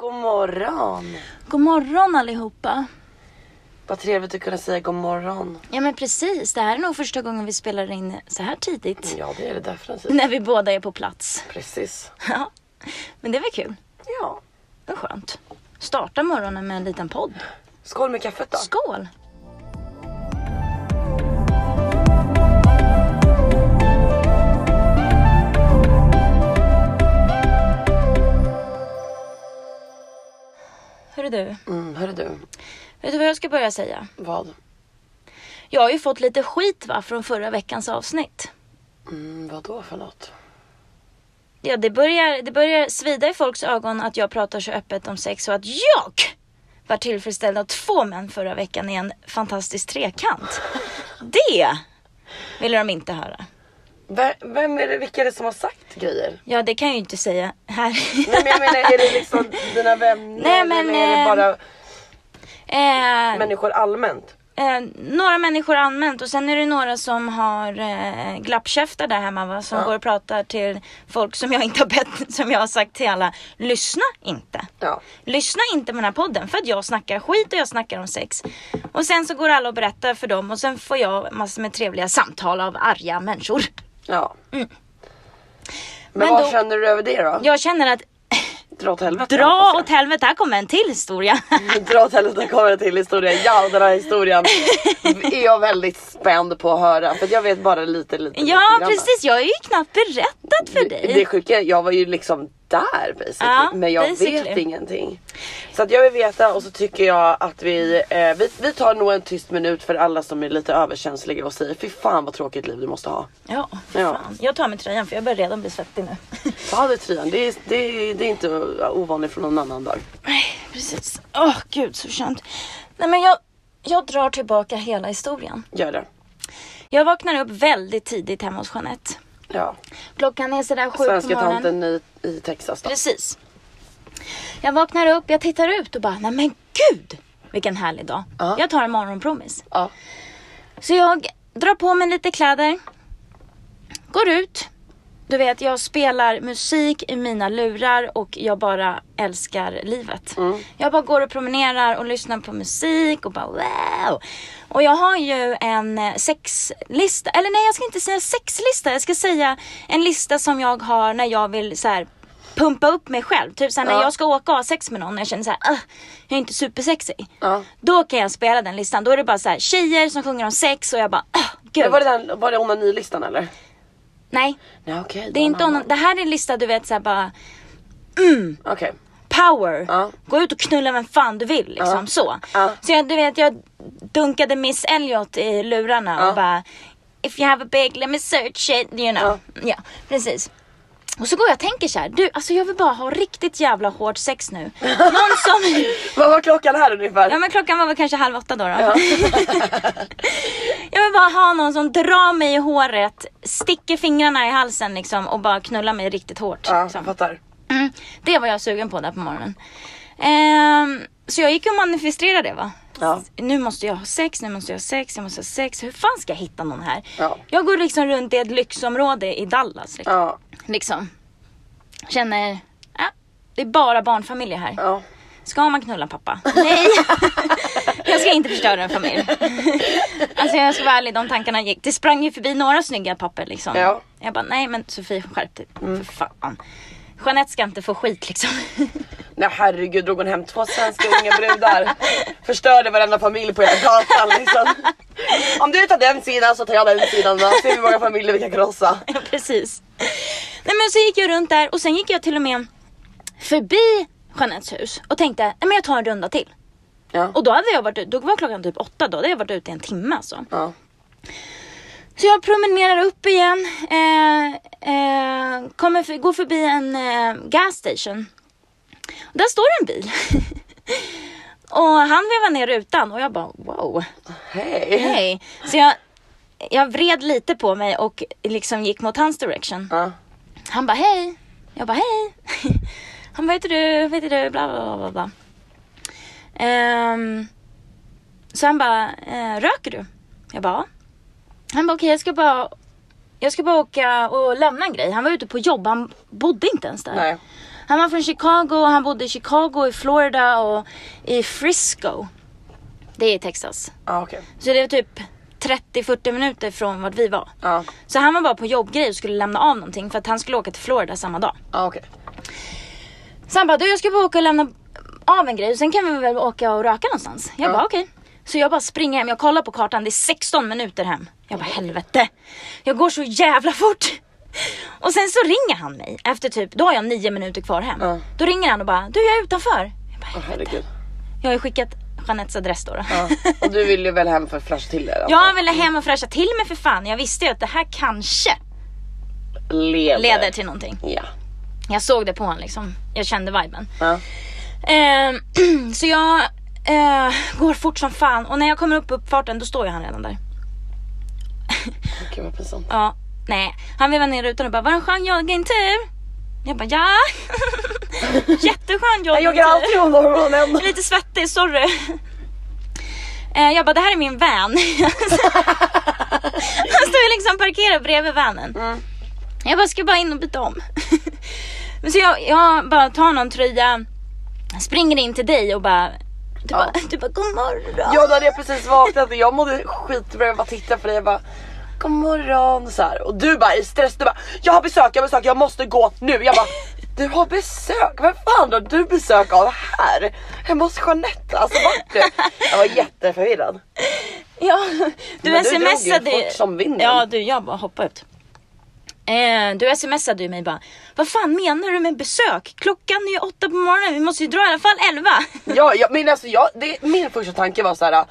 God morgon! God morgon allihopa. Vad trevligt att kunna säga god morgon. Ja men precis, det här är nog första gången vi spelar in så här tidigt. Ja, det är det definitivt. När vi båda är på plats. Precis. Ja, men det var kul. Ja. Det var skönt. Starta morgonen med en liten podd. Skål med kaffet då. Skål! Hörru du, Mm, hörru du. vet du vad jag ska börja säga? Vad? Jag har ju fått lite skit va, från förra veckans avsnitt. Mm, vad då för något? Ja, det börjar, det börjar svida i folks ögon att jag pratar så öppet om sex och att jag var tillfredsställd av två män förra veckan i en fantastisk trekant. Det ville de inte höra. Vem är det, vilka är det som har sagt grejer? Ja, det kan jag ju inte säga här. Nej men jag menar, är det liksom dina vänner Nej, men, eller är det eh, bara eh, människor allmänt? eh, några människor använt och sen är det några som har eh, glappkäftar där hemma va, som Ja. går och pratar till folk som jag inte har bett, som jag har sagt till alla, lyssna inte. Ja. Lyssna inte på den här podden för att jag snackar skit och jag snackar om sex. Och sen så går alla och berättar för dem och sen får jag massor med trevliga samtal av arga människor. Ja. Men, Mm. Men vad då- känner du över det då? Jag känner att Dra åt helvete. dra åt helvete, här kommer en till historia. Dra åt helvete kommer det till historien. Ja den här historien är jag väldigt spänd på att höra. För jag vet bara lite lite. lite ja grann. precis, jag har ju knappt berättat för Det, dig. det sjuka är, jag var ju liksom där basically. Ja, men jag basically. vet ingenting. Så att jag vill veta och så tycker jag att vi, eh, vi, vi tar nog en tyst minut för alla som är lite överkänsliga och säger fy fan vad tråkigt liv du måste ha. Ja, Ja. fan. Jag tar med tröjan för jag börjar redan bli svettig nu. Ta det tröjan, det är, det, är, det är inte ovanligt från någon annan dag. Nej, precis. Åh gud så skönt. Nej men jag, jag drar tillbaka hela historien. Gör det. Jag vaknar upp väldigt tidigt hemma hos Jeanette. Ja. Klockan är sådär sju på Svenska morgonen. tanten i, i Texas då. Precis. Jag vaknar upp, jag tittar ut och bara, nej men gud vilken härlig dag. Ja. Jag tar en morgonpromis. Ja. Så jag drar på mig lite kläder, går ut. Du vet, jag spelar musik i mina lurar och jag bara älskar livet. Mm. Jag bara går och promenerar och lyssnar på musik och bara wow. Och jag har ju en eh, sexlista, eller nej jag ska inte säga sexlista, jag ska säga en lista som jag har när jag vill så här pumpa upp mig själv. Typ såhär när Ja. jag ska åka och ha sex med någon och jag känner såhär, uh, jag är inte supersexig. Ja. Då kan jag spela den listan. Då är det bara så här tjejer som sjunger om sex och jag bara, uh, gud. Var det, den, var det onanilistan eller? Nej, Nej okej. det är inte onan- Det här är en lista du vet såhär bara Okej. power. Ja. Gå ut och knulla vem fan du vill liksom Ja. så. Ja. Så jag, du vet jag dunkade Miss Elliot i lurarna och bara If you have a big let me search it, you know. Ja, precis. Och så går jag och tänker så här, du alltså jag vill bara ha riktigt jävla hårt sex nu. Någon som Vad var klockan här ungefär? Ja men klockan var väl kanske halv åtta då. då. jag vill bara ha någon som drar mig i håret, sticker fingrarna i halsen liksom och bara knullar mig riktigt hårt. Ja, liksom. fattar. mm, det var jag sugen på där på morgonen. Ehm, så jag gick och manifesterade det va. Ja. Nu måste jag ha sex, nu måste jag ha sex, jag måste ha sex. Hur fan ska jag hitta någon här? Ja. Jag går liksom runt i ett lyxområde i Dallas. Liksom. Ja. Liksom. Känner, ja, det är bara barnfamiljer här. Ja. Ska man knulla pappa? Nej! jag ska inte förstöra en familj. alltså jag ska vara ärlig, de tankarna gick. Det sprang ju förbi några snygga papper liksom. Ja. Jag bara, nej men Sofie skärp dig. För fan. Jeanette ska inte få skit liksom. Nej herregud drog hon hem två svenska unga brudar. Förstörde varenda familj på hela gatan liksom. Om du tar den sidan så tar jag den sidan då. Se hur många familjer vi kan krossa. Ja, precis. Nej men så gick jag runt där och sen gick jag till och med förbi Jeanettes hus och tänkte, nej men jag tar en runda till. Ja. Och då hade jag varit ute, då var klockan typ åtta då, hade jag varit ute i en timme alltså. Ja. Så jag promenerar upp igen, eh, eh, kommer för, går förbi en eh, gas station. Och där står en bil. och han vevar ner rutan och jag bara wow, Hej. hej. Så jag, jag vred lite på mig och liksom gick mot hans direction. Ja. Han bara hej. Jag bara hej. Han bara, vet du, vet du, bla bla bla bla. Ehm, så han bara, eh, röker du? Jag bara. Han bara, okej jag ska bara, jag ska bara åka och lämna en grej. Han var ute på jobb, han bodde inte ens där. Nej. Han var från Chicago och han bodde i Chicago, i Florida och i Frisco. Det är i Texas. Ja okej. Så det var typ 30-40 minuter från vart vi var. Ja. Så han var bara på jobbgrej och skulle lämna av någonting för att han skulle åka till Florida samma dag. Ja okej. Så han bara, du jag ska bara åka och lämna av en grej och sen kan vi väl åka och röka någonstans. Jag Ja. bara okej. Så jag bara springer hem, jag kollar på kartan, det är 16 minuter hem. Jag bara helvete. Jag går så jävla fort. Och sen så ringer han mig efter typ, då har jag nio minuter kvar hem. Ja. Då ringer han och bara, du jag är utanför. Jag bara, Åh herregud. jag har ju skickat Jeanettes adress då. då. Ja. Och du vill ju väl hem för att flasha till det? Jag ville hem och fräscha till mig för fan. Jag visste ju att det här kanske Leder. leder till någonting. Ja. Jag såg det på honom liksom. Jag kände viben. ja. Ehm, så jag eh, går fort som fan och när jag kommer upp på uppfarten då står ju han redan där. Gud vad pinsamt. Ja, nej. Han vevar ner rutan och bara, var det en skön joggingtur? Jag bara, ja. Jätteskön Jag joggar alltid om morgonen. Lite svettig, sorry. Eh, jag bara, det här är min van. Han står ju liksom parkerad bredvid vanen. Mm. Jag bara, ska bara in och byta om. Men så jag, jag bara tar någon tröja, springer in till dig och bara, du, Ja. bara, du bara, god morgon. Ja då hade jag precis vaknat och jag mådde skitbra, jag bara tittade på dig och bara God morgon så här. och du bara i stress, du bara Jag har besök, jag har besök, jag måste gå nu. Jag bara Du har besök? Vem fan har du besök av här? Hemma hos Jeanette, alltså vart du? Jag var jätteförvirrad. Ja, du Men ju smsade fort som vinden. Ja du, jag bara hoppade ut. Eh, du smsade ju mig bara, vad fan menar du med besök? Klockan är ju åtta på morgonen, vi måste ju dra i alla fall elva. Ja, jag, men alltså jag, det, min första tanke var så här.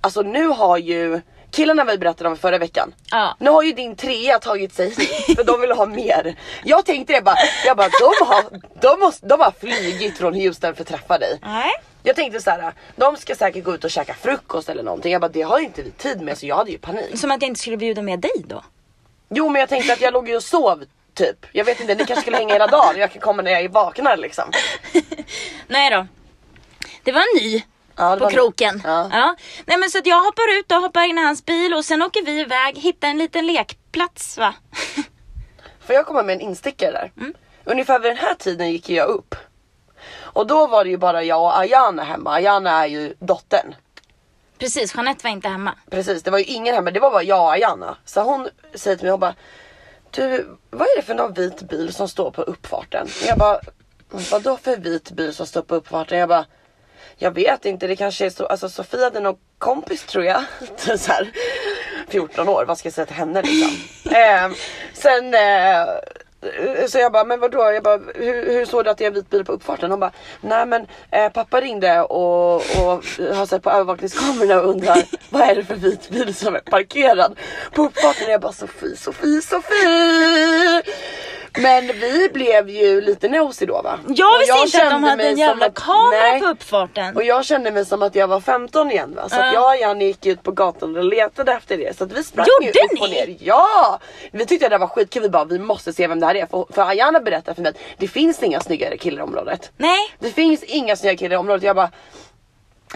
Alltså nu har ju killarna vi berättade om förra veckan. Ja. Nu har ju din trea tagit sig hit för de vill ha mer. Jag tänkte det bara, jag bara de har, de, måste, de har flygit från Houston för att träffa dig. Nej. Jag tänkte så här, de ska säkert gå ut och käka frukost eller någonting. Jag bara det har inte vi tid med så jag hade ju panik. Som att jag inte skulle bjuda med dig då. Jo men jag tänkte att jag låg ju och sov typ. Jag vet inte, ni kanske skulle hänga hela dagen. Jag kan komma när jag är vaknar liksom. Nej då. Det var en ny Ja, på kroken. Ja. Nej men så att jag hoppar ut och hoppar in i hans bil och sen åker vi iväg, hittar en liten lekplats va. Får jag komma med en instickare där? Ungefär vid den här tiden gick jag upp. Och då var det ju bara jag och Ayana hemma. Ayana är ju dottern. Precis, Jeanette var inte hemma. Precis, det var ju ingen hemma. Det var bara jag och Ayana. Så hon säger till mig, hon bara Du, vad är det för någon vit bil som står på uppfarten? Jag bara, vadå för vit bil som står på uppfarten? Jag bara, jag vet inte, det kanske är så, alltså Sofia hade någon kompis tror jag. så här, 14 år, vad ska jag säga till henne liksom? eh, sen eh, så jag bara, men vadå? Jag bara, hur, hur såg du att det är en vit bil på uppfarten? Hon bara, nej men eh, pappa ringde och, och har sett på övervakningskamerorna och undrar vad är det för vit bil som är parkerad på uppfarten? Jag bara, Sofie, Sofie, Sofie! Men vi blev ju lite nosy då va? Jag visste inte att de hade en jävla att- kamera nej. på uppfarten. Och jag kände mig som att jag var 15 igen va? Så Ja. att jag och Janne gick ut på gatan och letade efter det. Så att vi sprang Gjorde ju upp och ner. Ja! Vi tyckte att det var skitkul, vi bara vi måste se vem det här är. För, för Ayana berättade för mig att det finns inga snyggare killar i området. Nej, Det finns inga snygga killar i området. Jag bara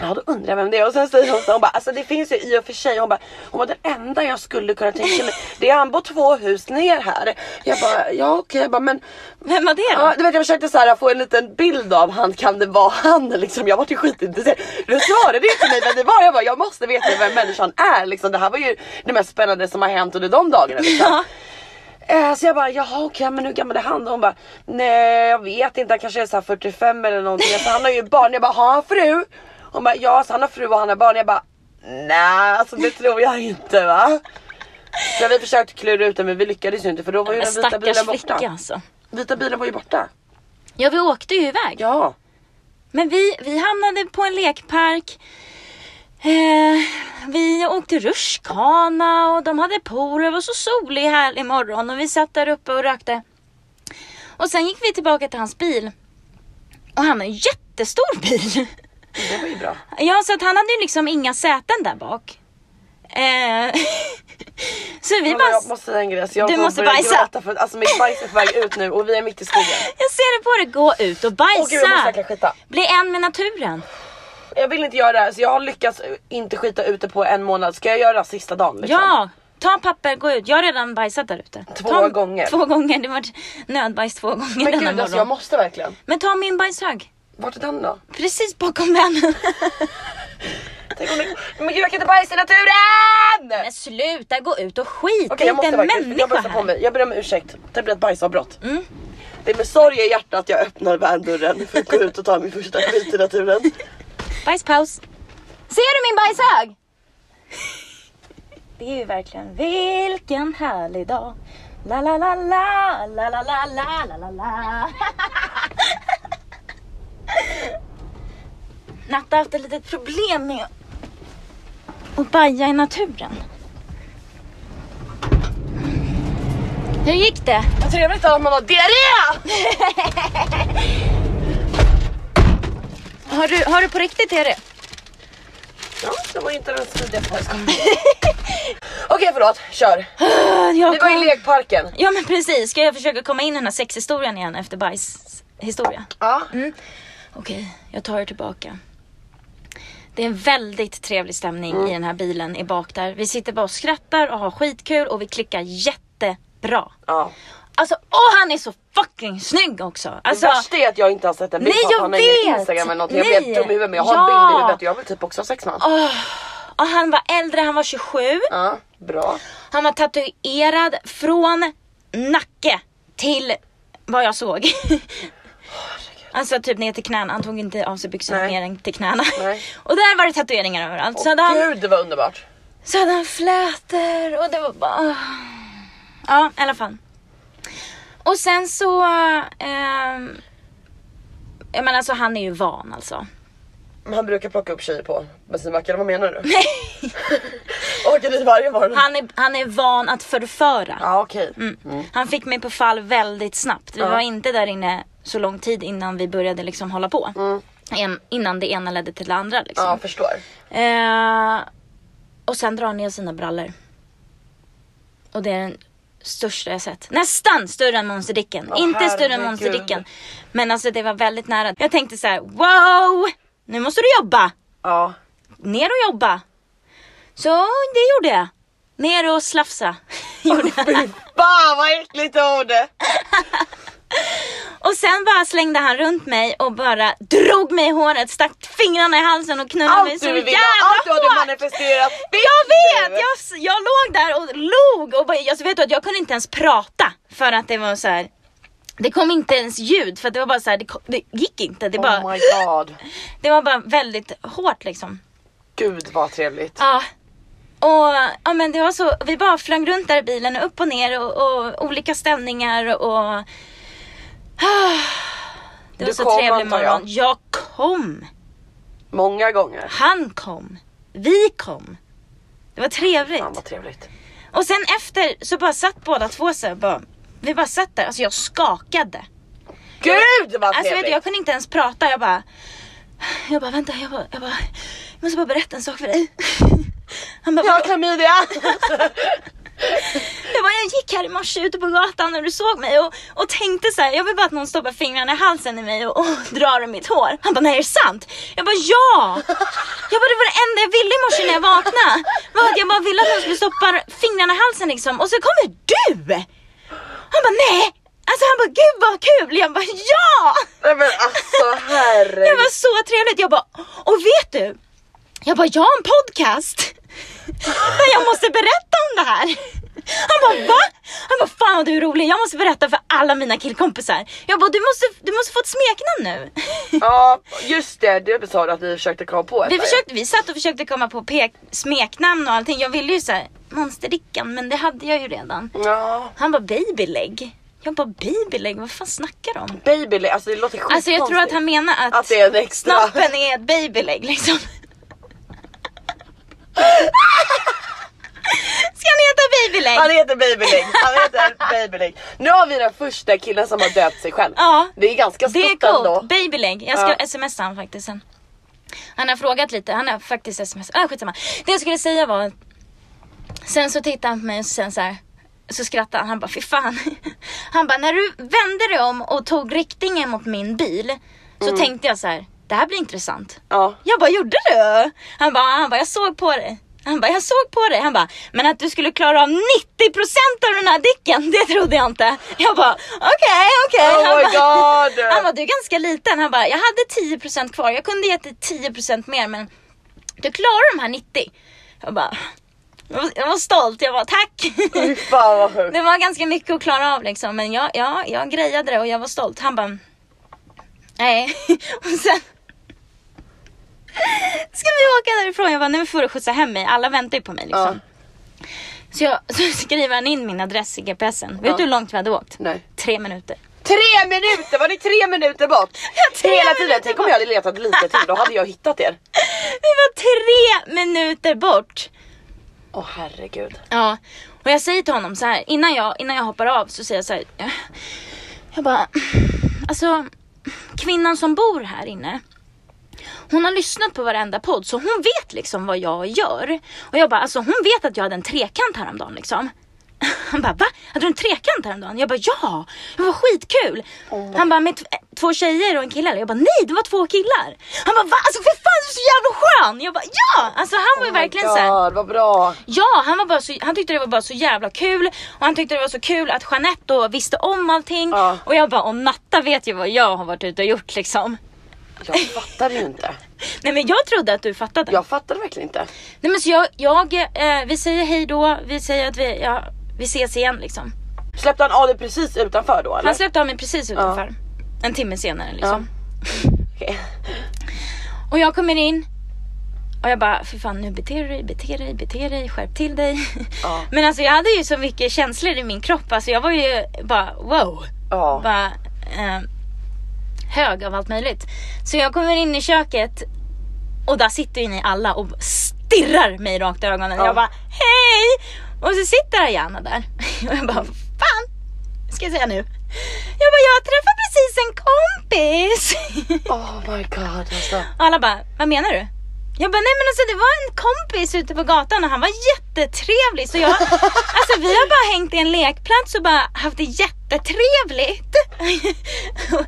Ja då undrar jag vem det är och sen säger hon så hon bara alltså det finns ju i och för sig hon bara hon bara den enda jag skulle kunna tänka mig det är han bor två hus ner här. Jag bara ja okej jag bara men vem var det då? Ja, du vet jag försökte så här, få en liten bild av han, kan det vara han liksom? Jag var ju skitintresserad. Du svarade inte mig vem det var. Jag bara, jag måste veta vem människan är liksom. Det här var ju det mest spännande som har hänt under de dagarna liksom. Ja. Eh, Så jag bara, jaha okej men hur gammal är han? Och hon bara, nej jag vet inte, han kanske är så här 45 eller någonting. Alltså, han har ju barn. Jag bara, har han fru? Hon bara, ja så han har fru och han har barn. Jag bara, nej alltså det tror jag inte va. Så vi försökte klura ut det men vi lyckades ju inte för då var ju den vita bilen flicka borta. alltså. Vita bilen var ju borta. Ja vi åkte ju iväg. Ja. Men vi, vi hamnade på en lekpark. Eh, vi åkte rutschkana och de hade pool. Det var så solig härlig morgon och vi satt där uppe och rökte. Och sen gick vi tillbaka till hans bil. Och han har en jättestor bil. Det var ju bra. Ja, så att han hade ju liksom inga säten där bak. Eh, så vi bara... jag måste säga en grej. så Jag Du måste bajsa. Gråta för, alltså mitt bajs är på väg ut nu och vi är mitt i skogen. Jag ser det på dig, gå ut och Åh gud jag måste bajsa. verkligen skita. Bli en med naturen. Jag vill inte göra det här så jag har lyckats inte skita ute på en månad. Ska jag göra det här sista dagen? Liksom? Ja, Ta papper, gå ut. Jag har redan bajsat där ute. Två ta, gånger. Två gånger. Det var nödbajs två gånger Men denna gud alltså morgon. jag måste verkligen. Men ta min bajshög. Vart är den då? Precis bakom vännen. Tänk om det... Men gud jag kan inte bajsa i naturen! Men sluta gå ut och skit. Är jag måste inte en jag människa börjar på mig. Jag ber om ursäkt. Det blir ett bajsavbrott. Mm. Det är med sorg i hjärtat jag öppnar vändörren för att gå ut och ta min första skit i naturen. Bajspaus. Ser du min bajshög? Det är ju verkligen vilken härlig dag. La la la la, la la la la la la la. Natta har haft ett litet problem med att baja i naturen. Hur gick det? Vad trevligt att man har diarré! Har du, har du på riktigt det? Ja, det var inte den smidigaste bajskorven. Okej förlåt, kör. Jag Vi var i lekparken. Ja men precis, ska jag försöka komma in i den här sexhistorien igen efter bajshistoria? Ja. Okej, jag tar er tillbaka. Det är en väldigt trevlig stämning i den här bilen i bak där. Vi sitter bara och skrattar och har skitkul och vi klickar jättebra. ja. Alltså, åh han är så fucking snygg också! Alltså, det värsta är att jag inte har sett en bild Nej, på ingen vet. Instagram eller någonting. Jag blir helt Nej. dum i huvudet men jag har en Ja. bild i huvudet och jag vill typ också ha sex med honom. åh, och han var äldre, han var 27. Ja, bra. Han var tatuerad från nacke till vad jag såg. Alltså typ ner till knäna. Han tog inte av sig byxorna Nej. mer än till knäna. Nej. Och där var det tatueringar överallt. Så hade, han, Gud det var underbart. så hade han flätor och det var bara... Ja, i alla fall. Och sen så... ehm, jag menar alltså han är ju van alltså. Men han brukar plocka upp tjejer på bensinmacken, vad menar du? Åker dit varje morgon? Han är, han är van att förföra. Ja okej. Mm. Han fick mig på fall väldigt snabbt. Vi Ja. var inte där inne så lång tid innan vi började liksom hålla på. Mm. En, innan det ena ledde till det andra liksom. Ja förstår. Eh, och sen drar ner sina brallor. Och det är den största jag sett. Nästan större än monsterdicken. Åh, inte större än monsterdicken. Men alltså det var väldigt nära. Jag tänkte så här: wow! Nu måste du jobba! Ja. Ner och jobba. Så det gjorde jag. Ner och slafsa. gjorde jag. Fy fan vad äckligt ord! Och sen bara slängde han runt mig och bara drog mig i håret, stack fingrarna i halsen och knullade mig Allt så du jävla vill ha, allt du hade hårt. manifesterat Jag vet! Jag, jag låg där och log och bara, alltså vet du att jag kunde inte ens prata för att det var så här. Det kom inte ens ljud för att det var bara så här, det, kom, det gick inte. Det, bara, Oh my god. det var bara väldigt hårt liksom. Gud vad trevligt. Ja. Och ja, men det var så, vi bara flög runt där i bilen, upp och ner och, och olika ställningar och... Det var Du så kom, trevlig antar jag. morgon. Jag kom. Många gånger. Han kom. Vi kom. Det var trevligt. Fan vad trevligt. Och sen efter så bara satt båda två så bara, vi bara satt där, alltså jag skakade. Gud vad Alltså vet trevligt. du, jag kunde inte ens prata, jag bara Jag bara vänta, jag bara, jag bara Jag måste bara berätta en sak för dig. Han bara, Jag har klamydia. jag, bara, jag gick här i morse ute på gatan när du såg mig och, och tänkte så här, jag vill bara att någon stoppar fingrarna i halsen i mig och, och drar i mitt hår. Han bara, nej är det sant? Jag bara, ja! Jag bara, det var det enda jag ville i morse när jag vaknade. Var att jag bara ville att någon skulle stoppa fingrarna i halsen liksom och så kommer du! Han bara, nej! Alltså han bara, gud vad kul! Jag bara, ja! Nej men alltså Det herregud. var så trevligt. Jag bara, och vet du? Jag bara, jag har en podcast. Jag måste berätta om det här. Han bara, va? Han bara, fan vad du är rolig. Jag måste berätta för alla mina killkompisar. Jag bara, du måste, du måste få ett smeknamn nu. Ja just det, det sa du att vi försökte komma på ett Vi, där. försökte, vi satt och försökte komma på smeknamn och allting. Jag ville ju säga monsterdickan, men det hade jag ju redan. Ja. Han bara, babyleg. Jag bara, babyleg? Vad fan snackar du om? Baby, alltså det låter skitkonstigt. Alltså jag tror att han menar att, Att det är en extra. snoppen är ett babyleg liksom. Ska han heta babyleg? Han heter Babyleg, han heter Babyleg. Nu har vi den första killen som har döpt sig själv. Ja. Det är ganska Det är stort ändå. coolt. Babyleg. Jag ska Ja. smsa han faktiskt sen. Han har frågat lite, han har faktiskt sms. Ah, skitsamma. Det jag skulle säga var Sen så tittade han på mig och sen så här, så skrattade han. Han bara, fy fan. Han bara, när du vände dig om och tog riktningen mot min bil så Mm. tänkte jag så här, det här blir intressant. Ja. Jag bara, gjorde du? Han bara, han bara, jag såg på dig. Han bara, jag såg på dig. Han bara, men att du skulle klara av 90% av den här dicken, det trodde jag inte. Jag bara, okej, okej. Oh Han bara-! Han bara, du är ganska liten. Han bara, jag hade 10% kvar. Jag kunde gett dig 10% mer men du klarar de här 90. Jag bara, jag var, jag stolt. Jag var tack. Fan. Det var ganska mycket att klara av liksom. Men jag, ja, jag grejade det och jag var stolt. Han bara, nej. Och sen ska vi åka därifrån. Jag bara, nu får du skjutsa hem mig. Alla väntar ju på mig liksom. Så, jag, så skriver han in min adress i GPSen. Vet Ja. du hur långt vi hade åkt? Nej. Tre minuter. Tre minuter! Var det tre minuter bort? tre Hela tiden, tänk om jag hade letat lite till, då hade jag hittat er. Vi var tre minuter bort. Åh herregud. Ja, och jag säger till honom så här innan jag, innan jag hoppar av så säger jag så här. Jag, jag bara, alltså kvinnan som bor här inne. Hon har lyssnat på varenda podd så hon vet liksom vad jag gör. Och jag bara, alltså hon vet att jag hade en trekant häromdagen liksom. Han bara, va? Hade du en trekant häromdagen? Jag bara, ja! Det var skitkul! Han bara, med två tjejer och en kille? Jag bara, nej det var två killar! Han bara, va? Alltså för fan du är så jävla skön! Jag bara, ja! Alltså han var ju verkligen oh så här, God, vad bra. Ja, han, var bara så, han tyckte det var bara så jävla kul och han tyckte det var så kul att Jeanette då visste om allting Ja. och jag bara, och Natta vet ju vad jag har varit ute och gjort liksom. Jag fattade ju inte. Nej men jag trodde att du fattade. Jag fattade verkligen inte. Nej men så jag, jag eh, vi säger hej då, vi säger att vi, ja, vi ses igen liksom. Släppte han av dig precis utanför då eller? Han släppte av mig precis utanför. En timme senare liksom. Okej. Och jag kommer in och jag bara, för fan nu beter du dig, beter dig, beter dig, skärp till dig. Ja. Men alltså jag hade ju så mycket känslor i min kropp, alltså jag var ju bara wow. Ja. Bara eh, hög av allt möjligt. Så jag kommer in i köket och där sitter ju ni alla och stirrar mig rakt i ögonen. Ja. Jag bara hej! Och så sitter Ayana där. Och jag bara fan ska jag säga nu? Jag bara jag träffar precis en kompis. Oh my god alltså. Alla bara, vad menar du? Jag bara, nej men alltså det var en kompis ute på gatan och han var jättetrevlig så jag, alltså vi har bara hängt i en lekplats och bara haft det jättetrevligt.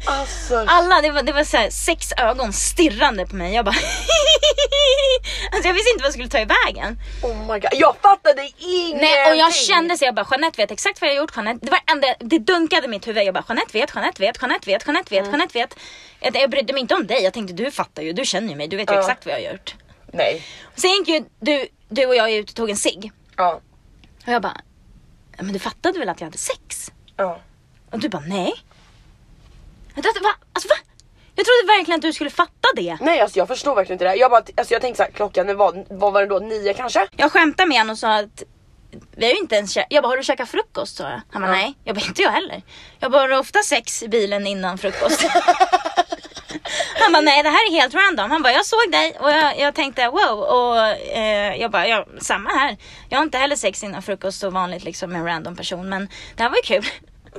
Alltså. Alla, det var, det var så här, sex ögon stirrande på mig. Jag bara, alltså jag visste inte vad jag skulle ta i vägen. Oh my god. Jag fattade ingenting. Nej och jag kände så jag bara, Jeanette vet exakt vad jag har gjort. Jeanette, det var enda, det dunkade i mitt huvud. Jag bara, Jeanette vet, Jeanette vet, Jeanette vet, Jeanette vet, Jeanette vet. Jag, jag brydde mig inte om dig. Jag tänkte du fattar ju, du känner ju mig, du vet ju Ja. exakt vad jag har gjort. Nej. Sen gick ju du, du och jag ut och tog en cigg. Ja. Och jag bara, "Ja, men du fattade väl att jag hade sex? Ja. Och du bara, nej. Trodde, va? Alltså va? Jag trodde verkligen att du skulle fatta det. Nej alltså jag förstår verkligen inte det. Jag bara, alltså jag tänkte såhär klockan var, vad var det då? Nio kanske? Jag skämtade med honom och sa att vi har ju inte ens Jag bara, har du käkat frukost? jag. Han bara, Ja. nej. Jag bara, inte jag heller. Jag bara, har ofta sex i bilen innan frukost? Han bara, nej det här är helt random. Han bara, jag såg dig och jag, jag tänkte wow. Och eh, jag bara, ja, samma här. Jag har inte heller sex innan frukost så vanligt liksom med en random person. Men det här var ju kul.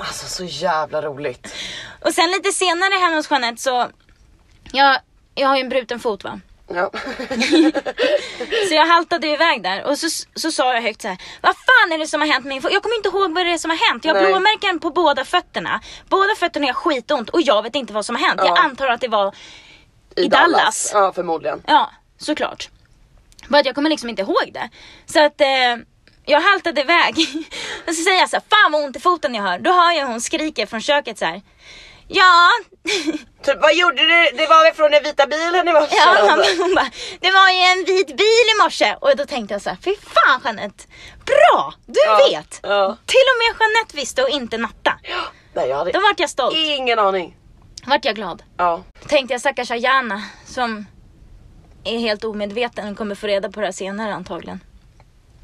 Alltså så jävla roligt. Och sen lite senare hemma hos Jeanette så, jag, jag har ju en bruten fot va. Ja. Så jag haltade iväg där och så, så sa jag högt så här. Vad fan är det som har hänt med min fot? Jag kommer inte ihåg vad det är som har hänt. Jag har Nej. blåmärken på båda fötterna. Båda fötterna har skitont och jag vet inte vad som har hänt. Ja. Jag antar att det var I Dallas. Ja förmodligen. Ja, såklart. Bara att jag kommer liksom inte ihåg det. Så att eh, jag haltade iväg. och så säger jag så här, fan vad ont i foten jag har. Då hör jag hon skriker från köket så här. Ja, Typ vad gjorde du? Det var väl från den vita bilen i morse? ja hon bara, det var ju en vit bil i morse. Och då tänkte jag så här, fy fan Jeanette. Bra, du Ja, vet. ja. Till och med Jeanette visste och inte Natta. Nej jag hade Då vart jag stolt. ingen aning. Vart jag glad. Ja. Tänkte jag stackars Ayana som är helt omedveten och kommer få reda på det här senare antagligen.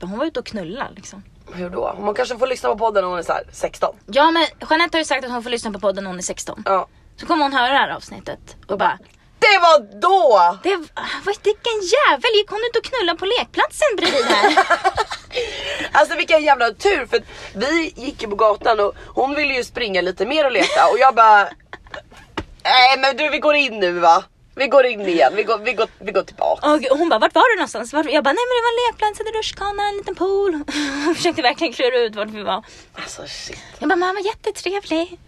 Hon var ute och knullade liksom. Hur då? Man kanske får lyssna på podden när hon är så här 16. Ja men Jeanette har ju sagt att hon får lyssna på podden när hon är 16. Ja. Så kommer hon höra det här avsnittet och bara Det var då! det, vad, vilken jävel gick hon ut och knullade på lekplatsen bredvid här? Alltså vilken jävla tur för vi gick ju på gatan och hon ville ju springa lite mer och leka och jag bara Nej men du vi går in nu va? Vi går in igen, vi går, vi går, vi går tillbaka. Och hon bara, vart var du någonstans? Jag bara, nej men det var en lekplats, en rutschkana, en liten pool. Hon försökte verkligen klura ut vart vi var. Alltså shit. Jag bara, men han var jättetrevlig.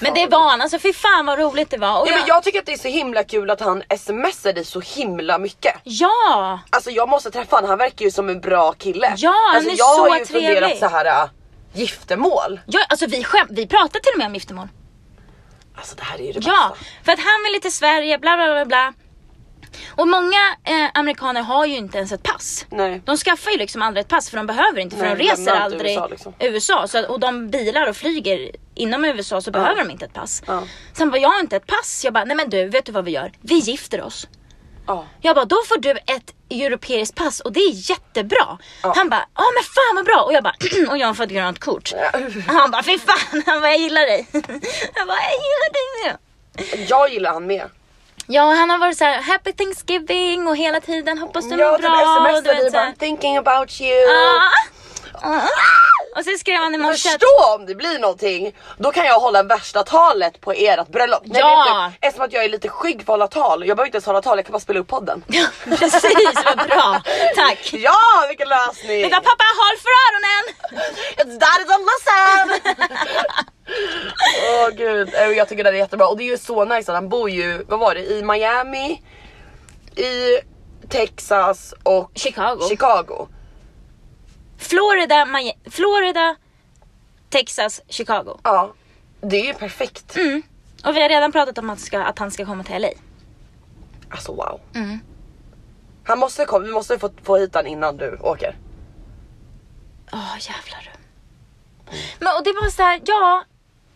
Men det var han, alltså fy fan vad roligt det var. Och Ja, jag, men jag tycker att det är så himla kul att han smsar dig så himla mycket. ja! Alltså jag måste träffa honom, han verkar ju som en bra kille. Ja, han alltså, är jag så har ju funderat trevlig. så här äh, giftermål. ja alltså vi, skäm, vi pratade till och med om giftermål. Alltså det här är ju det Ja, bästa. för att han vill till Sverige, bla bla bla bla. Och många eh, amerikaner har ju inte ens ett pass. Nej. De skaffar ju liksom aldrig ett pass för de behöver inte för Nej, de reser aldrig USA, liksom. USA så, och de bilar och flyger inom USA så behöver de inte ett pass. Ja. Sen bara, jag har inte ett pass. Jag bara, nej men du vet du vad vi gör? Vi gifter oss. Ja. Jag bara, då får du ett europeiskt pass och det är jättebra. Ja. Han bara, ja men fan vad bra. Och jag bara, och jag har fått grönt kort. Han bara, fy fan, han bara, jag gillar dig. Jag bara, jag gillar dig med. Jag gillar han med. Ja, han har varit så här happy Thanksgiving och hela tiden hoppas du mår typ bra. vet dig så här. bara thinking about you. Ah. Ah. Och så skrev han i morse Förstå om det blir någonting, då kan jag hålla värsta talet på ert bröllop. Nej, Ja. vet du, eftersom att jag är lite skygg för att hålla tal, jag behöver inte ens hålla tal, jag kan bara spela upp podden. precis vad bra. Tack. Ja, vilken lösning! Vänta pappa håll för öronen. It's that is a lesson! Åh gud, Eh, jag tycker det är jättebra och det är ju så nice att han bor ju, vad var det, i Miami, i Texas och Chicago. Chicago. Florida, Miami, Florida, Texas, Chicago. Ja, det är ju perfekt. Mm. Och vi har redan pratat om att, ska, att han ska komma till LA. Alltså wow. Mm. Han måste komma, vi måste få, få hit han innan du åker. Åh jävlar du. Men och det var så här, ja.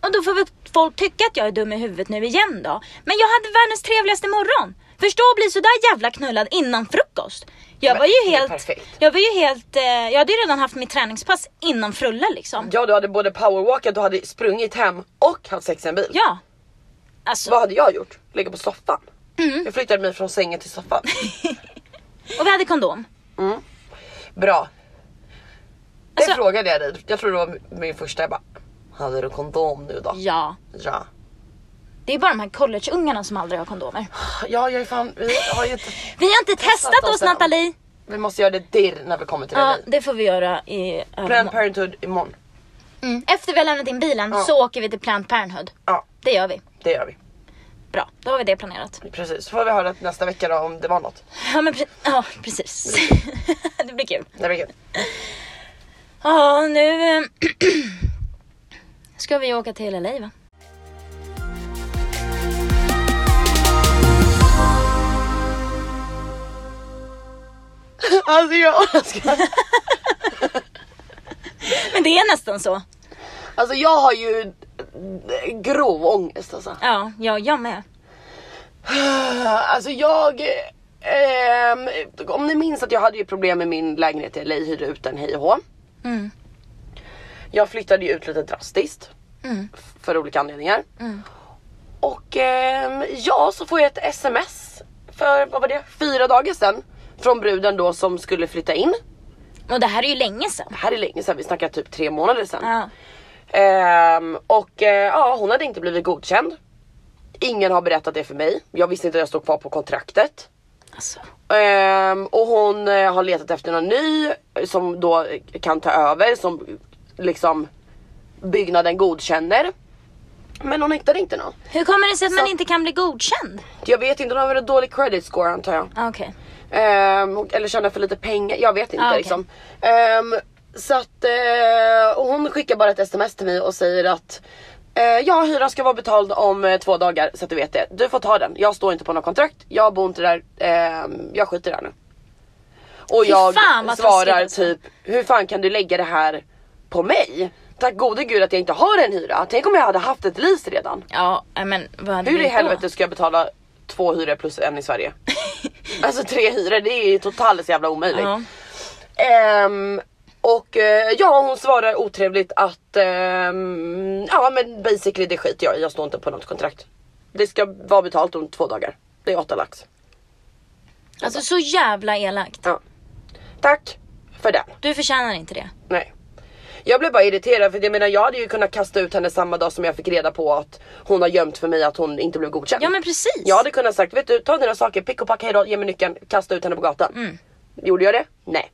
Och då får väl folk tycka att jag är dum i huvudet nu igen då. Men jag hade världens trevligaste morgon. Förstå att bli sådär jävla knullad innan frukost. Jag Men var ju helt, jag var ju helt, eh, jag hade ju redan haft mitt träningspass innan frulle liksom. Ja du hade både powerwalkat, du hade sprungit hem och haft sex i en bil. Ja. Alltså, Vad hade jag gjort? Ligga på soffan? Mm. Jag flyttade mig från sängen till soffan. och vi hade kondom. Bra. Det Alltså- frågade jag dig, jag tror det var min första, jag bara Hade du kondom nu då? Ja. Ja. Det är bara de här collegeungarna som aldrig har kondomer. Ja jag är fan, vi har ju inte Vi har inte testat oss oss än. Nathalie. Vi måste göra det dirr när vi kommer till Ja, det får vi göra i Planned Parenthood imorgon. mm. Efter vi har lämnat in bilen Ja. så åker vi till Planned Parenthood. Ja, Det gör vi. det gör vi. Bra, då har vi det planerat. Precis, så får vi höra nästa vecka då om det var något. Ja, men pre- ja precis. det blir kul. Det blir kul. Ja, nu eh, ska vi åka till LA va? Alltså jag ska... Men det är nästan så. Alltså jag har ju grov ångest alltså. Ja, ja jag med. Alltså jag... ehm, om ni minns att jag hade ju problem med min lägenhet i LA, hyrde ut den hej och. Mm. Jag flyttade ju ut lite drastiskt. Mm. För olika anledningar. Mm. Och ehm, ja, så får jag ett sms för, vad var det, fyra dagar sedan. Från bruden då som skulle flytta in. Och det här är ju länge sedan. Det här är länge sedan, vi snackar typ tre månader sedan. Ja. Ehm, och eh, ja, hon hade inte blivit godkänd. Ingen har berättat det för mig. Jag visste inte att jag stod kvar på kontraktet. Alltså. Ehm, och hon eh, har letat efter någon ny som då kan ta över som liksom byggnaden godkänner. Men hon hittade inte någon. Hur kommer det sig att man Så- inte kan bli godkänd? Jag vet inte, hon har väl en dålig credit score antar jag. Ah, Okej. Och- eller tjänar för lite pengar, jag vet inte Ah, okej. liksom. Ehm, så att eh, och hon skickar bara ett sms till mig och säger att eh, ja hyran ska vara betald om eh, två dagar så att du vet det. Du får ta den, jag står inte på något kontrakt, jag bor inte där, ehm, jag skiter där nu. Och Fy jag fan, svarar alltså. typ, hur fan kan du lägga det här på mig? Tack gode gud att jag inte har en hyra. Tänk om jag hade haft ett lease redan. Ja, men vad hade Hur i då? helvete ska jag betala två hyror plus en i Sverige? alltså tre hyror, det är ju totalt jävla omöjligt. Ja. Ehm, och eh, ja, hon svarar otrevligt att ehm, ja men basically det skiter jag i, jag står inte på något kontrakt. Det ska vara betalt om två dagar. Det är åtta lax. Alltså så jävla elakt. Ja. Tack för den. Du förtjänar inte det. Jag blev bara irriterad för jag menar jag hade ju kunnat kasta ut henne samma dag som jag fick reda på att hon har gömt för mig att hon inte blev godkänd. Ja men precis. Jag hade kunnat sagt, vet du ta dina saker, pick och packa hejdå, ge mig nyckeln, kasta ut henne på gatan. Mm. Gjorde jag det? Nej.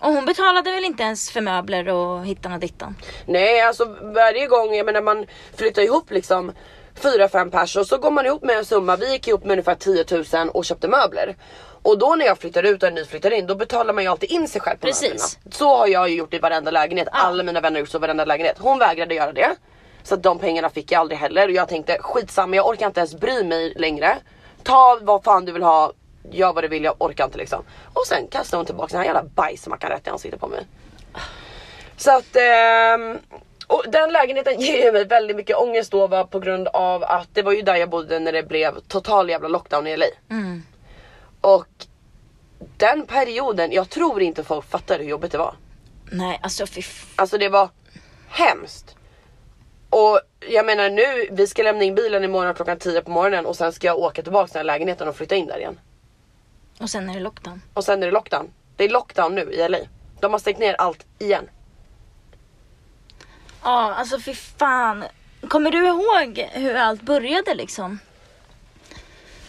Och hon betalade väl inte ens för möbler och hittan och dittan? Nej alltså varje gång, jag menar man flyttar ihop liksom fyra, fem personer så går man ihop med en summa. Vi gick ihop med ungefär 10 000 och köpte möbler. Och då när jag flyttar ut och en ny flyttar in då betalar man ju alltid in sig själv på Precis. möblerna. Så har jag ju gjort i varenda lägenhet. Alla mina vänner har gjort så i varenda lägenhet. Hon vägrade göra det. Så att de pengarna fick jag aldrig heller. Och jag tänkte skitsamma jag orkar inte ens bry mig längre. Ta vad fan du vill ha. Gör vad du vill, jag orkar inte liksom. Och sen kastade hon tillbaka den här jävla bajsmackan rätt i ansiktet på mig. Så att ehm, och den lägenheten ger mig väldigt mycket ångest då va, på grund av att det var ju där jag bodde när det blev total jävla lockdown i LA. Mm. Och den perioden, jag tror inte folk fattar hur jobbigt det var. Nej, alltså fy Alltså det var hemskt. Och jag menar nu, vi ska lämna in bilen imorgon klockan 10 på morgonen och sen ska jag åka tillbaka till den här lägenheten och flytta in där igen. Och sen är det lockdown. Och sen är det lockdown. Det är lockdown nu i LA. De har stängt ner allt igen. Ja, alltså fy fan. Kommer du ihåg hur allt började liksom?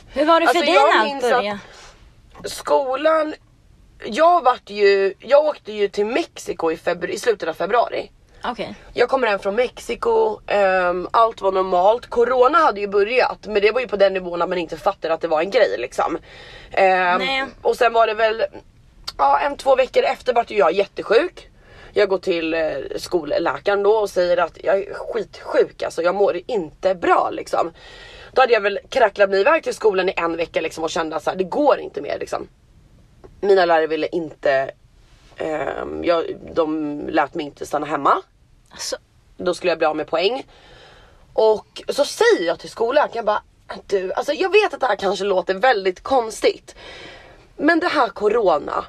Hur var det för Alltså, dig när allt började? Skolan, jag vart ju, jag åkte ju till Mexiko i, febru- i slutet av februari. Okej. Jag kommer hem från Mexiko, ehm, allt var normalt. Corona hade ju börjat men det var ju på den nivån att man inte fattade att det var en grej liksom. Nej. och sen var det väl, ja en två veckor efter vart jag jättesjuk. Jag går till eh, skolläkaren då och säger att jag är skitsjuk alltså, jag mår inte bra liksom. Då hade jag väl kracklat mig iväg till skolan i en vecka liksom och kände att så här, det går inte mer liksom. Mina lärare ville inte, ehm, jag, de lät mig inte stanna hemma Alltså, då skulle jag bli av med poäng. Och så säger jag till skolläkaren, jag bara du, alltså jag vet att det här kanske låter väldigt konstigt. Men det här corona,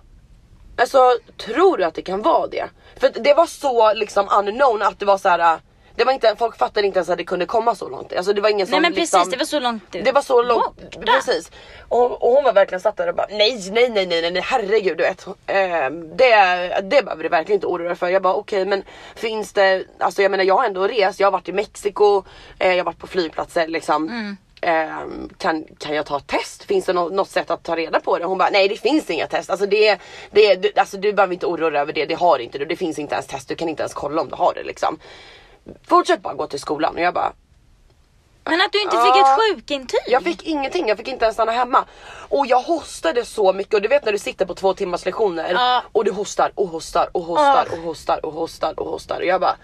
alltså tror du att det kan vara det? För det var så liksom unknown att det var så här. Det var inte, folk fattade inte ens att det kunde komma så långt. Alltså det var ingen som nej men precis, liksom, det var så långt ut. det var så långt, Borta. precis. Och, och hon var verkligen satt där och bara nej, nej, nej, nej, nej, herregud du vet. Eh, det, det behöver du verkligen inte oroa dig för. Jag bara okej men finns det, alltså jag menar jag har ändå rest, jag har varit i Mexiko, eh, jag har varit på flygplatser liksom. Mm. Eh, kan, kan jag ta ett test? Finns det nå- något sätt att ta reda på det? Hon bara nej det finns inga test. Alltså, det, det, du, alltså du behöver inte oroa dig över det, det har inte du. Det finns inte ens test, du kan inte ens kolla om du har det liksom. Fortsätt bara gå till skolan och jag bara Men att du inte Ja. fick ett sjukintyg? jag fick ingenting, jag fick inte ens stanna hemma. Och jag hostade så mycket och du vet när du sitter på två timmars lektioner Ja. och du hostar och hostar och hostar Ah. och hostar och hostar och hostar och jag bara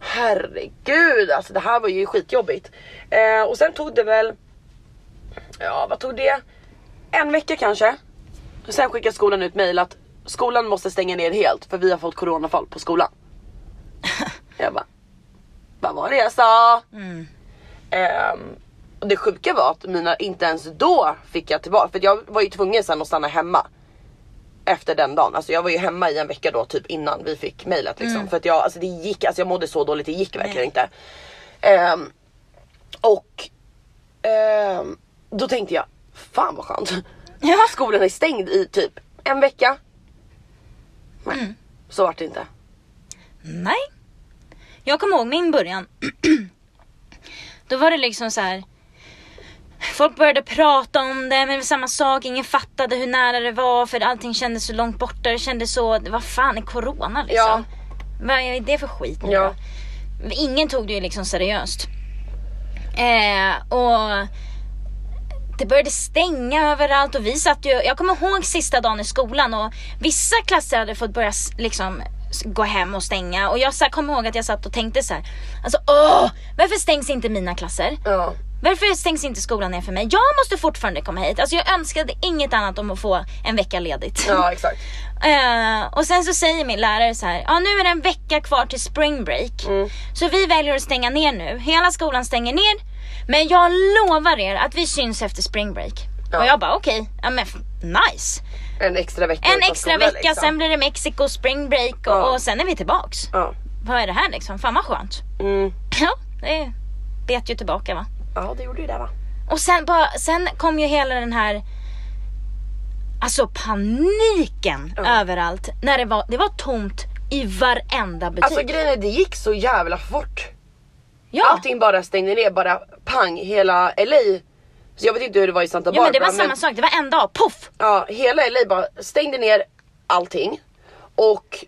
Herregud alltså det här var ju skitjobbigt. Eh, och sen tog det väl, ja vad tog det? En vecka kanske. Sen skickade skolan ut mail att skolan måste stänga ner helt för vi har fått coronafall på skolan. jag bara, vad var det jag sa? Mm. Ehm, och det sjuka var att mina, inte ens då fick jag tillbaka, för jag var ju tvungen sen att stanna hemma. Efter den dagen, alltså jag var ju hemma i en vecka då typ innan vi fick mejlet liksom. För att jag, alltså det gick, alltså jag mådde så dåligt, det gick verkligen Nej. inte. Ehm, och ehm, då tänkte jag, fan vad skönt. Ja. Skolan är stängd i typ en vecka. Nej, så vart det inte. Nej. Jag kommer ihåg min början. Då var det liksom så här. Folk började prata om det, men det var samma sak. Ingen fattade hur nära det var för allting kändes så långt borta. Det kändes så, var fan är corona liksom. Ja. Vad är det för skit nu Ja. då? Ingen tog det ju liksom seriöst. Eh, och det började stänga överallt och vi satt ju, jag kommer ihåg sista dagen i skolan och vissa klasser hade fått börja liksom gå hem och stänga och jag så här, kommer ihåg att jag satt och tänkte så här, alltså åh, varför stängs inte mina klasser? Ja. Varför stängs inte skolan ner för mig? Jag måste fortfarande komma hit. Alltså jag önskade inget annat om att få en vecka ledigt. ja exakt. Eh, och sen så säger min lärare så här, ja nu är det en vecka kvar till spring break. Mm. Så vi väljer att stänga ner nu. Hela skolan stänger ner. Men jag lovar er att vi syns efter spring break. Ja. Och jag bara okej, ja men nice. En extra vecka En extra skola, vecka, liksom. sen blir det Mexiko spring break och, Ja. och sen är vi tillbaks. Ja. Vad är det här liksom? Fan vad skönt. Mm. Ja, det bet ju tillbaka va. ja det gjorde ju det va. Och sen, bara, sen kom ju hela den här Alltså paniken Ja. överallt. När det var, det var tomt i varenda butik. Alltså grejen är det gick så jävla fort. ja. Allting bara stängde ner, bara pang hela LA. Så jag vet inte hur det var i Santa ja Barbara men det var samma sak, det var en dag, poff! ja, hela LA bara stängde ner allting. Och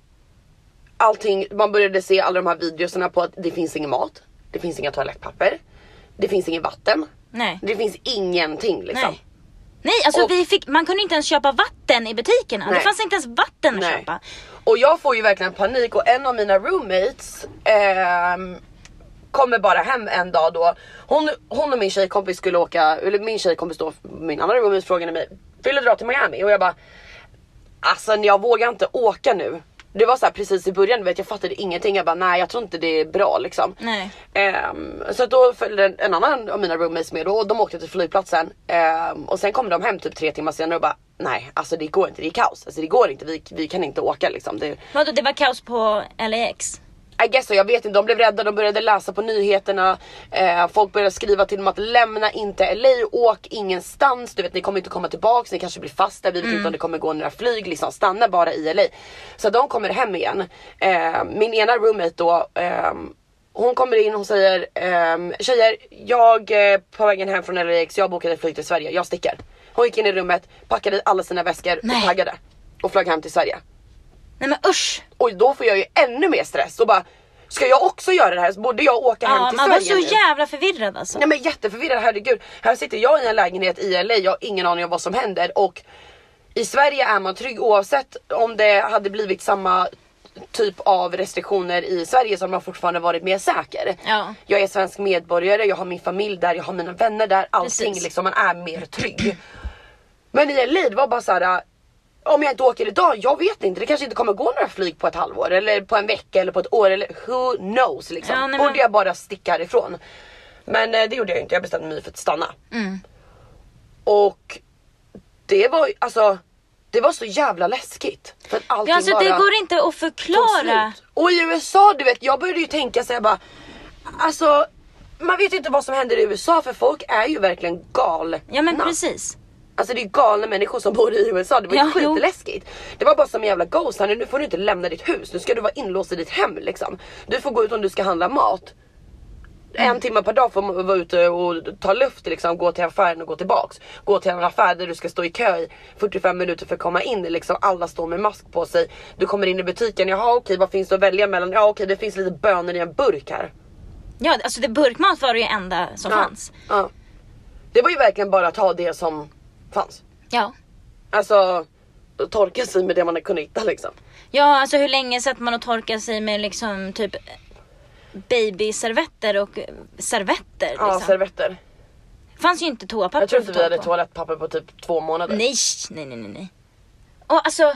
allting, man började se alla de här videorna på att det finns ingen mat, det finns inga toalettpapper, det finns ingen vatten, Nej. det finns ingenting liksom. Nej. Nej, alltså Och- vi fick, man kunde inte ens köpa vatten i butikerna. Det Nej. fanns inte ens vatten att Nej. köpa. Och jag får ju verkligen panik och en av mina roommates ehm, kommer bara hem en dag då. Hon, hon och min tjejkompis skulle åka, eller min tjejkompis då, min andra roommate frågade mig, vill du dra till Miami? Och jag bara, alltså jag vågar inte åka nu. Det var så här precis i början, vet jag fattade ingenting. Jag bara nej jag tror inte det är bra liksom. Nej. Ehm, så då följde en, en annan av mina roommates med och de åkte till flygplatsen. Ehm, och sen kom de hem typ tre timmar senare och bara nej alltså det går inte, det är kaos. Alltså det går inte, vi, vi kan inte åka liksom. Det, Vadå, det var kaos på LAX? I guess so, jag vet inte, de blev rädda, de började läsa på nyheterna. Eh, folk började skriva till dem att lämna inte LA, åk ingenstans. Du vet ni kommer inte komma tillbaks, ni kanske blir fast där, vi vet inte om det kommer gå några flyg. Liksom stanna bara i LA. Så de kommer hem igen. Eh, min ena roommate då, ehm, hon kommer in och säger ehm, Tjejer, jag är på vägen hem från LAX, jag bokade flyg till Sverige, jag sticker. Hon gick in i rummet, packade i alla sina väskor Nej. och taggade. Och flög hem till Sverige. Nej men usch! Och då får jag ju ännu mer stress och bara Ska jag också göra det här? Så borde jag åka hem Ja, till man var Sverige så nu? jävla förvirrad alltså. Nej men jätteförvirrad, herregud. Här sitter jag i en lägenhet i LA, jag har ingen aning om vad som händer och i Sverige är man trygg oavsett om det hade blivit samma typ av restriktioner i Sverige så hade man fortfarande varit mer säker. Ja. Jag är svensk medborgare, jag har min familj där, jag har mina vänner där, allting Precis. liksom, man är mer trygg. Men i LA det var bara så här. Om jag inte åker idag, jag vet inte. Det kanske inte kommer gå några flyg på ett halvår eller på en vecka eller på ett år eller who knows liksom. Ja, nej, men- Borde jag bara sticka härifrån? Men eh, det gjorde jag inte, jag bestämde mig för att stanna. Mm. Och det var ju- alltså, det var så jävla läskigt. För att allting Ja, alltså bara det går inte att förklara. Och i USA, du vet, jag började ju tänka så här bara, alltså man vet ju inte vad som händer i USA för folk är ju verkligen galna. Ja men precis. Alltså det är galna människor som bor i USA, det var ju Ja, jo. skitläskigt. Det var bara som en jävla ghost här, nu får du inte lämna ditt hus, nu ska du vara inlåst i ditt hem liksom. Du får gå ut om du ska handla mat. Mm. En timme per dag får man vara ute och ta luft liksom, gå till affären och gå tillbaks. Gå till en affär där du ska stå i kö i 45 minuter för att komma in liksom. Alla står med mask på sig. Du kommer in i butiken, jaha okej vad finns det att välja mellan? Ja okej det finns lite bönor i en burk här. Ja alltså det burkmat var det ju enda som Ja, fanns. Ja. Det var ju verkligen bara att ta det som fanns. Ja. Alltså torka sig med det man kunde hitta liksom. Ja alltså hur länge satt man och torkade sig med liksom typ babyservetter och servetter Ja liksom. servetter. fanns ju inte toapapper Jag tror att inte vi hade på. toalettpapper på typ två månader. Nej, nej, nej, nej. Och alltså,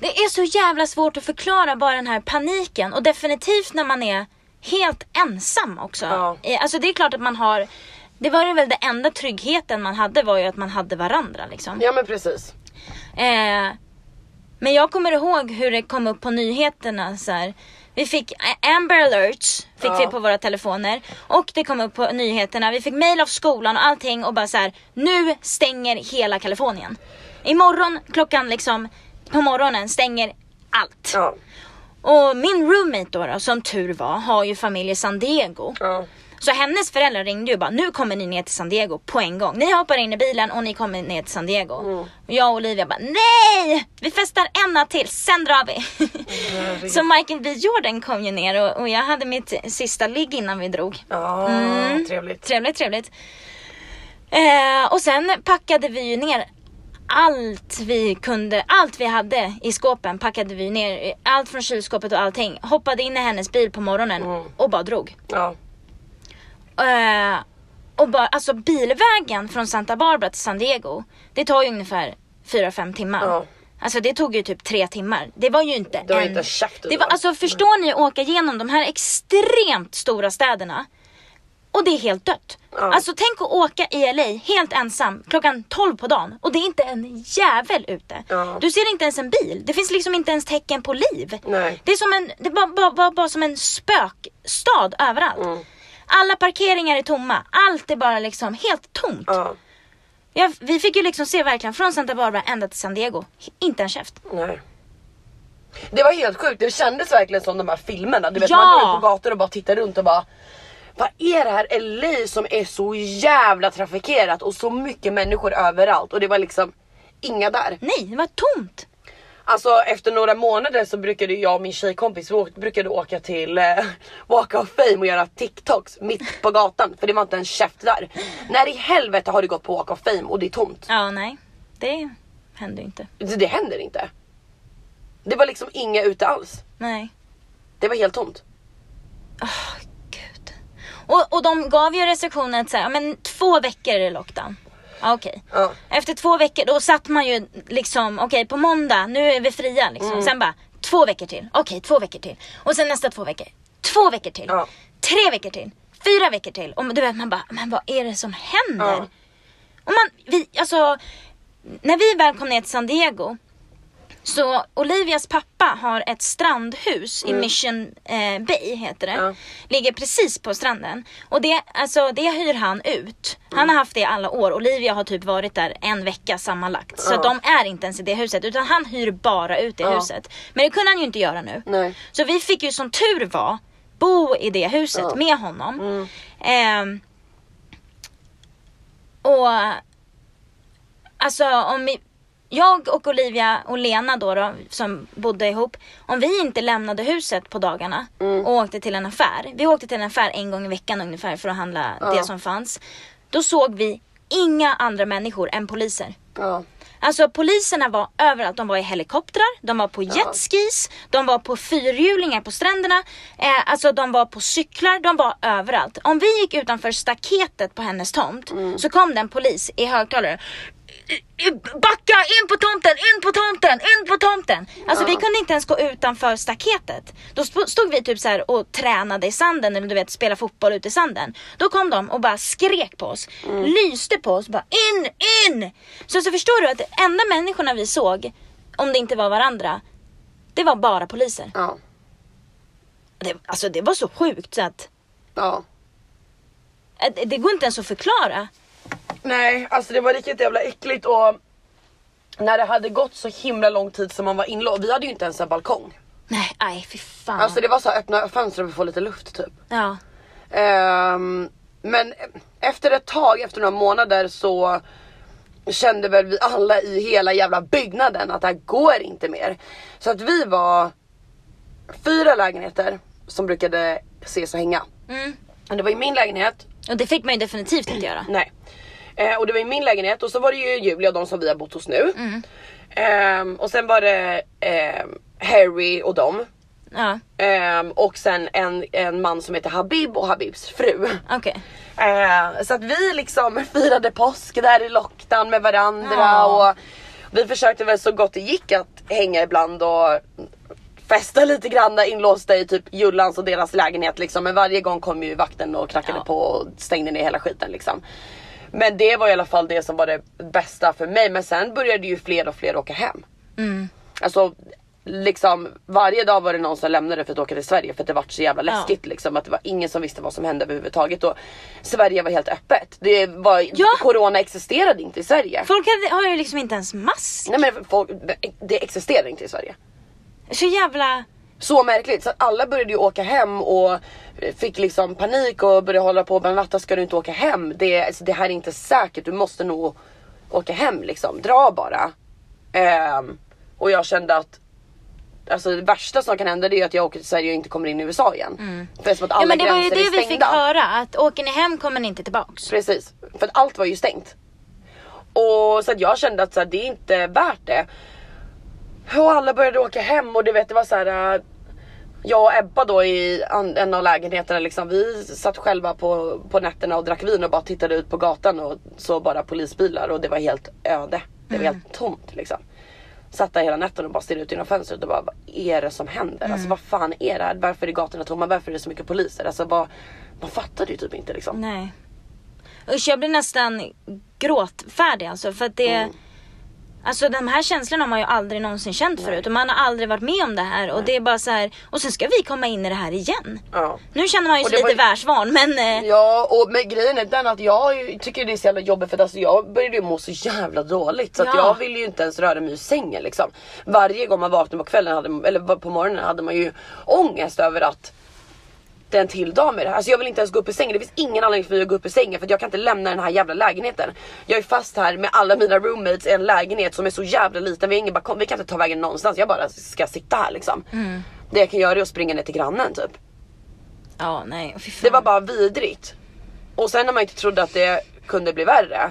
det är så jävla svårt att förklara bara den här paniken och definitivt när man är helt ensam också. Ja. Alltså det är klart att man har, det var väl det enda tryggheten man hade var ju att man hade varandra liksom. Ja men precis. Eh, men jag kommer ihåg hur det kom upp på nyheterna så här. Vi fick Amber alerts fick Ja. vi på våra telefoner och det kom upp på nyheterna. Vi fick mail av skolan och allting och bara så här. Nu stänger hela Kalifornien. Imorgon klockan liksom på morgonen stänger allt. Ja. Och min roommate då, då som tur var har ju familj i San Diego. Ja. Så hennes föräldrar ringde ju bara nu kommer ni ner till San Diego på en gång. Ni hoppar in i bilen och ni kommer ner till San Diego. Och jag och Olivia bara nej! Vi festar en natt till, sen drar vi. så Michael B Jordan kom ju ner och, och jag hade mitt sista ligg innan vi drog. Ja, Mm. trevligt. Trevligt, trevligt. Eh, och sen packade vi ju ner allt vi kunde, allt vi hade i skåpen packade vi ner. Allt från kylskåpet och allting. Hoppade in i hennes bil på morgonen Mm. och bara drog. Ja. Eh, och bara, alltså bilvägen från Santa Barbara till San Diego, det tar ju ungefär 4-5 timmar. Ja. Alltså det tog ju typ tre timmar. Det var ju inte Det var en... inte en käft det var, Alltså förstår ni att åka igenom de här extremt stora städerna och det är helt dött. Ja. Alltså tänk att åka i LA helt ensam klockan 12 på dagen och det är inte en jävel ute. Ja. Du ser inte ens en bil. Det finns liksom inte ens tecken på liv. Nej. Det är som en, det bara, bara, bara, bara som en spökstad överallt. Mm. Alla parkeringar är tomma. Allt är bara liksom helt tomt. Ja. Ja, vi fick ju liksom se verkligen från Santa Barbara ända till San Diego. Inte en käft. Nej. Det var helt sjukt, det kändes verkligen som de här filmerna. Du vet Ja. man går ut på gator och bara tittar runt och bara vad är det här LA som är så jävla trafikerat och så mycket människor överallt och det var liksom inga där. Nej, det var tomt. Alltså efter några månader så brukade jag och min tjejkompis vi brukade åka till eh, Walk of Fame och göra TikToks mitt på gatan för det var inte en käft där. När i helvete har du gått på Walk of Fame och det är tomt? Ja, nej. Det händer inte. Det, det händer inte. Det var liksom inga ute alls. Nej. Det var helt tomt. Gud. Och, och de gav ju restriktionen att säga, men två veckor är det lockdown. Okej. Ja. Efter två veckor, då satt man ju liksom, okej på måndag, nu är vi fria liksom. Mm. Sen bara, två veckor till. Okej, två veckor till. Och sen nästa två veckor. Två veckor till. Ja. Tre veckor till. Fyra veckor till. Och du vet man bara, men vad är det som händer? Ja. Och man, vi, alltså, när vi väl kom ner till San Diego så Olivias pappa har ett strandhus i Mission eh, Bay heter det. Mm. Ja. Ligger precis på stranden. Och det, alltså, det hyr han ut. Han har haft det i alla år. Olivia har typ varit där en vecka sammanlagt. Så Ja. att de är inte ens i det huset utan han hyr bara ut det Ja. huset. Men det kunde han ju inte göra nu. Nej. Så vi fick ju som tur var bo i det huset med honom. Mm. Ehm, och alltså om vi, jag och Olivia och Lena då, då som bodde ihop. Om vi inte lämnade huset på dagarna Mm. och åkte till en affär. Vi åkte till en affär en gång i veckan ungefär för att handla Ja. det som fanns. Då såg vi inga andra människor än poliser. Ja. Alltså poliserna var överallt. De var i helikoptrar, de var på jetskis, de var på fyrhjulingar på stränderna. Eh, alltså de var på cyklar, de var överallt. Om vi gick utanför staketet på hennes tomt så kom det en polis i högtalare. "I- i- Backa in på tomten, in på tomten, in på tomten. Alltså vi kunde inte ens gå utanför staketet. Då stod vi typ så här och tränade i sanden eller du vet spela fotboll ute i sanden. Då kom de och bara skrek på oss, lyste på oss, bara in, in. Så, så förstår du att de enda människorna vi såg, om det inte var varandra, det var bara poliser. Ja. Det, alltså det var så sjukt så att Ja. att det, det går inte ens att förklara. Nej, alltså det var riktigt jävla äckligt och när det hade gått så himla lång tid som man var inlåst. Vi hade ju inte ens en balkong. Nej, aj fy fan. Alltså det var så här, öppna fönster och få lite luft typ. ja. Ehm, men efter ett tag, efter några månader så kände väl vi alla i hela jävla byggnaden att det här går inte mer. Så att vi var fyra lägenheter som brukade ses och hänga. Mm. Och Det var i min lägenhet, Och det fick man ju definitivt inte göra. nej. Eh, och det var i min lägenhet och så var det ju Julia och de som vi har bott hos nu. Ehm, och sen var det ehm, Harry och dem. Ja, Ehm, och sen en, en man som heter Habib och Habibs fru. okej. Eh, så att vi liksom firade påsk där i lockdown med varandra Ja. och vi försökte väl så gott det gick att hänga ibland och festa lite grann där inlåsta i typ Jullans och deras lägenhet liksom. Men varje gång kom ju vakten och knackade Ja. på och stängde ner hela skiten liksom. Men det var i alla fall det som var det bästa för mig. Men sen började ju fler och fler åka hem. Mm. Alltså liksom varje dag var det någon som lämnade för att åka till Sverige för att det var så jävla Ja. läskigt liksom att det var ingen som visste vad som hände överhuvudtaget och Sverige var helt öppet. Det var, Ja. Corona existerade inte i Sverige. Folk hade, har ju liksom inte ens mask. Nej men folk, det existerar inte i Sverige. Så jävla... Så märkligt så alla började ju åka hem och fick liksom panik och började hålla på men Natta ska du inte åka hem? Det, alltså, det här är inte säkert, du måste nog åka hem liksom, dra bara. Ehm, och jag kände att Alltså det värsta som kan hända det är att jag åker till Sverige och inte kommer in i USA igen. För är som att alla Ja men det var ju det vi fick höra, att åker ni hem kommer ni inte tillbaks. Precis, för att allt var ju stängt. Och så att jag kände att så här, det är inte värt det. Och alla började åka hem och du vet det var så här. Jag och Ebba då i en av lägenheterna liksom, vi satt själva på, på nätterna och drack vin och bara tittade ut på gatan och så bara polisbilar och det var helt öde. Det var helt tomt liksom. Satt där hela natten och bara stirrade ut genom fönstret och bara vad är det som händer? Alltså vad fan är det här? Varför är gatorna tomma? Varför är det så mycket poliser? Alltså vad, man fattade ju typ inte liksom. Nej. Usch jag blir nästan gråtfärdig alltså för att det Mm. Alltså de här känslorna har man ju aldrig någonsin känt förut och man har aldrig varit med om det här och det är bara så här och sen ska vi komma in i det här igen. Ja. Nu känner man ju sig var lite ju- världsvan men eh, Ja och men grejen är den att jag tycker det är så jävla jobbigt för att alltså jag började ju må så jävla dåligt så att Ja. jag ville ju inte ens röra mig ur sängen liksom. Varje gång man vaknade på kvällen hade, eller på morgonen hade man ju ångest över att inte en till dag med det här. Alltså jag vill inte ens gå upp i sängen. Det finns ingen anledning för mig att gå upp i sängen för jag kan inte lämna den här jävla lägenheten. Jag är fast här med alla mina roommates i en lägenhet som är så jävla liten. Vi, har ingen balkong, vi kan inte ta vägen någonstans. Jag bara ska sitta här liksom. Det jag kan göra är att springa ner till grannen typ. Ja, nej. Fy fan. Det var bara vidrigt. Och sen när man inte trodde att det kunde bli värre.